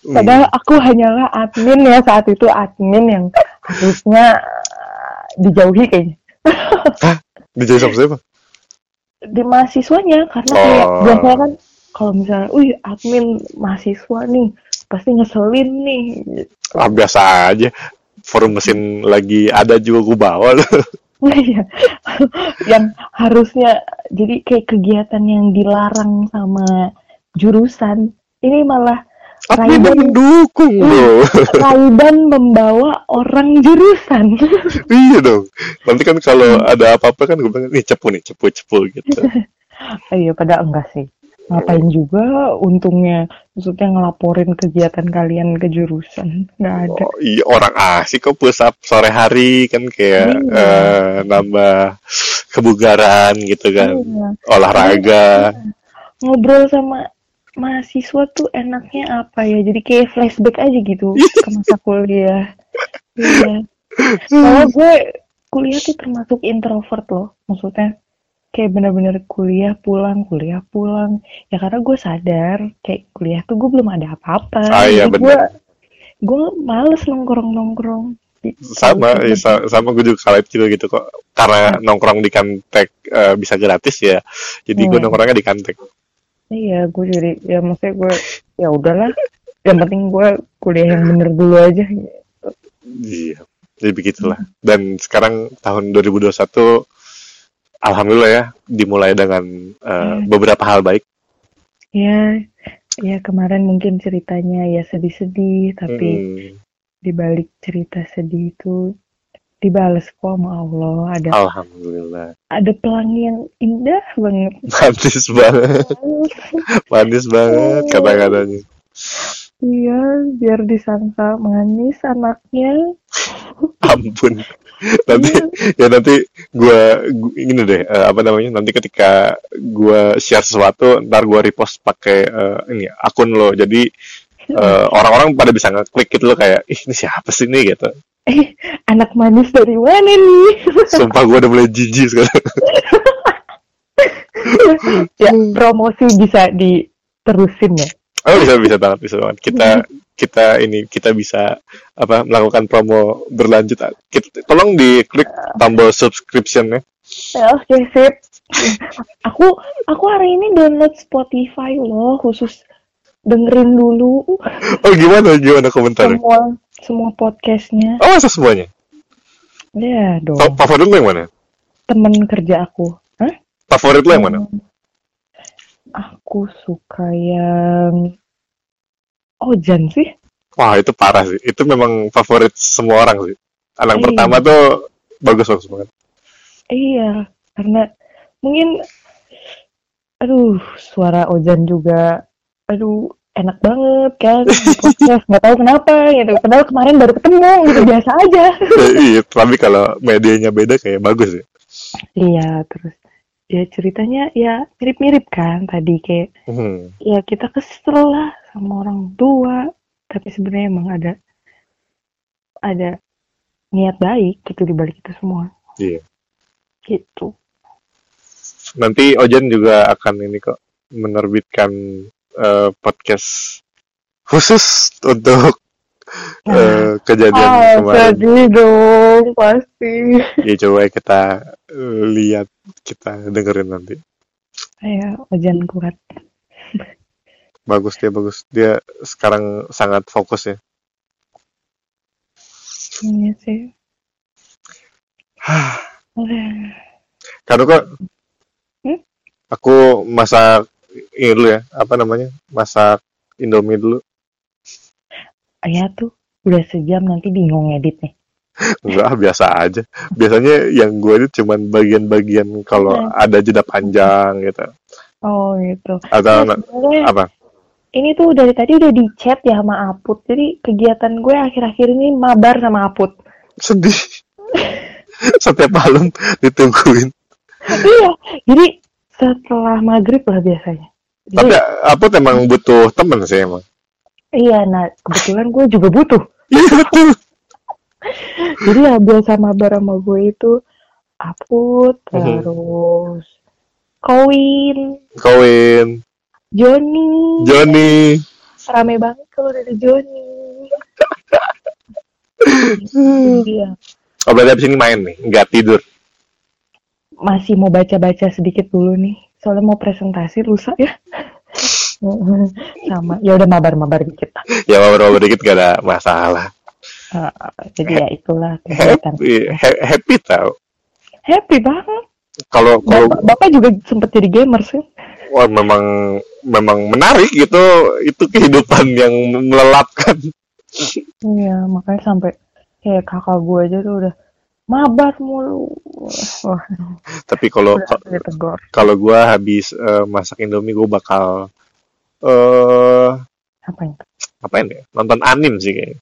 Hmm. Padahal aku hanyalah admin ya saat itu admin yang harusnya uh, dijauhi kayaknya. Dijadi sama siapa? Di mahasiswanya karena Oh. kayak biasanya kan kalau misalnya, wih admin mahasiswa nih pasti ngeselin nih. Ah, biasa aja. Forum mesin lagi ada juga gue bawa loh. Iya, yang harusnya jadi kayak kegiatan yang dilarang sama jurusan, ini malah Raiban, mendukung bro. Raiban membawa orang jurusan. iya dong. Nanti kan kalau ada apa-apa kan gue bilang nih cepu nih cepu cepu gitu. iya, pada enggak sih. ngapain juga untungnya maksudnya ngelaporin kegiatan kalian ke jurusan nggak ada Oh, iya orang asik kok push up sore hari kan kayak Iya. eh, nambah kebugaran gitu kan. Iya. Olahraga. ngobrol sama mahasiswa tuh enaknya apa ya? Jadi kayak flashback aja gitu ke masa kuliah. Iya. Soalnya gue kuliah tuh termasuk introvert loh maksudnya. Kayak bener-bener kuliah pulang kuliah pulang. Ya karena gue sadar kayak kuliah tuh gue belum ada apa-apa. Ah, iya, Jadi gue gue males nongkrong nongkrong sama ya, sa- sama gue juga kalah juga gitu kok. Karena nongkrong di kantek eh, bisa gratis ya. Jadi gue Hmm. nongkrongnya di kantek iya gue jadi ya maksudnya gue ya udahlah. Yang penting gue kuliah yang bener dulu aja. Iya jadi begitulah. Dan sekarang tahun 2021 alhamdulillah ya dimulai dengan eh, Hmm. beberapa hal baik. Ya, ya kemarin mungkin ceritanya ya sedih-sedih, tapi Hmm, di balik cerita sedih itu dibales kok sama Allah. Ada alhamdulillah ada pelangi yang indah banget. manis banget manis banget kata-katanya Iya, biar disangka manis anaknya. ampun nanti ya nanti gua gu- ini deh eh, apa namanya nanti ketika gua share sesuatu ntar gua repost pakai eh, ini akun lo jadi eh, orang-orang pada bisa ngeklik gitu loh kayak ih ini siapa sih ini gitu Eh, anak manis dari mana nih? sumpah gua udah mulai jijik sekarang ya, promosi bisa diterusin ya. oh bisa bisa banget bisa banget kita kita ini kita bisa apa melakukan promo berlanjut kita, tolong diklik tombol subscription ya Ya, Oke, sip. aku aku hari ini download Spotify loh, khusus dengerin dulu oh gimana gimana komentar semua semua podcastnya. oh masa semuanya Ya dong, Fa- favorit lo yang mana temen kerja aku. Hah? favorit lo yang mana Hmm, Aku suka yang Ojan sih. Wah itu parah sih. Itu memang favorit semua orang sih. Anak Iya. pertama tuh bagus bagus banget. Iya, karena mungkin aduh, suara Ojan juga aduh enak banget kan podcast nggak tahu kenapa gitu padahal kemarin baru ketemu gitu biasa aja iya, tapi kalau medianya beda kayak bagus ya. iya terus ya ceritanya ya mirip-mirip kan tadi kayak Hmm. ya kita kesel lah sama orang tua tapi sebenarnya emang ada ada niat baik gitu di balik itu semua Iya. gitu Nanti Ojan juga akan ini kok menerbitkan eh, podcast khusus untuk eh, kejadian ah kemarin. sedih dong pasti Ya coba kita eh, lihat, kita dengerin nanti. ayo ojan kuat Bagus dia bagus. Dia sekarang sangat fokus ya. ini sih. Karena kok Hmm? aku masak ini dulu ya, apa namanya? Masak Indomie dulu. ya tuh udah sejam nanti bingung edit nih Enggak, biasa aja. Biasanya yang gue itu cuman bagian-bagian kalau Hmm. ada jeda panjang gitu. oh gitu Atau Nah, apa? ini tuh dari tadi udah di chat ya sama Aput jadi kegiatan gue akhir-akhir ini mabar sama Aput Sedih. Setiap malam ditungguin. iya jadi setelah maghrib lah biasanya Tapi jadi, apa emang butuh temen sih emang. iya nah kebetulan gue juga butuh Iya betul. jadi ya biasa mabar sama gue itu Aput Mhm. terus Kowin Kawin, Joni Joni. rame banget kalau udah ada Joni iya Oh berarti abis ini main nih, nggak tidur. Masih mau baca-baca sedikit dulu nih soalnya mau presentasi lusa ya sama ya udah mabar-mabar dikit. Ya ngobrol dikit gak ada masalah. Uh, jadi ya itulah kegiatan Happy, ha- happy tau. happy banget Kalau kalau bapak, bapak juga sempet jadi gamers kan wah memang memang menarik gitu, itu kehidupan yang melelapkan. iya makanya sampai kayak kakak gue aja tuh udah mabar mulu. Wah, Tapi kalau kalau gua habis eh, masak Indomie gua bakal eh Apa itu? ngapain ya? Nonton anim sih kayaknya.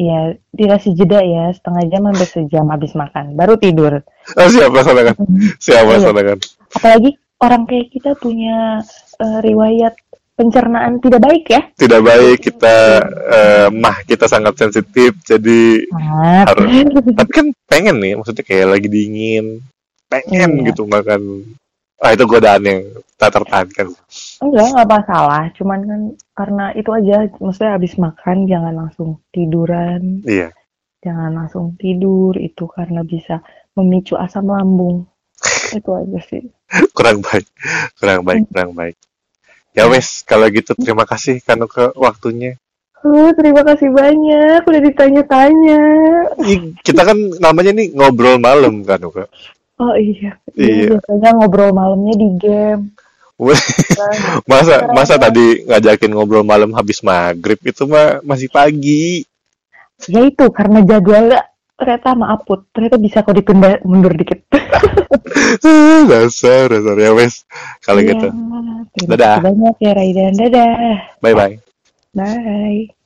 Iya, dikasih jeda ya, setengah jam sampai sejam habis makan, baru tidur. Oh, siapa kan? Siapa Iya. kan? Apalagi orang kayak kita punya eh, riwayat pencernaan tidak baik ya. Tidak baik kita eh, mah kita sangat sensitif jadi Maaf. harus tapi kan pengen nih maksudnya kayak lagi dingin pengen Iya. gitu makan ah itu godaan yang tak tertahankan Enggak, nggak masalah. Cuman kan karena itu aja, maksudnya habis makan jangan langsung tiduran, iya jangan langsung tidur itu karena bisa memicu asam lambung. itu aja sih. kurang baik kurang baik kurang baik ya wes kalau gitu terima kasih kanu ke waktunya Uh, terima kasih banyak udah ditanya-tanya. Kita kan namanya nih ngobrol malam kan Uka. Oh iya, Iya. Iya, biasanya ngobrol malamnya di game. Kan. masa masa tadi ngajakin ngobrol malam habis maghrib itu mah masih pagi ya itu karena jadwalnya ternyata sama Aput, ternyata bisa kok ditunda mundur dikit. dasar dasar ya wes kalau Iya, gitu Dadah. banyak ya Raidan. Dadah. bye bye Bye.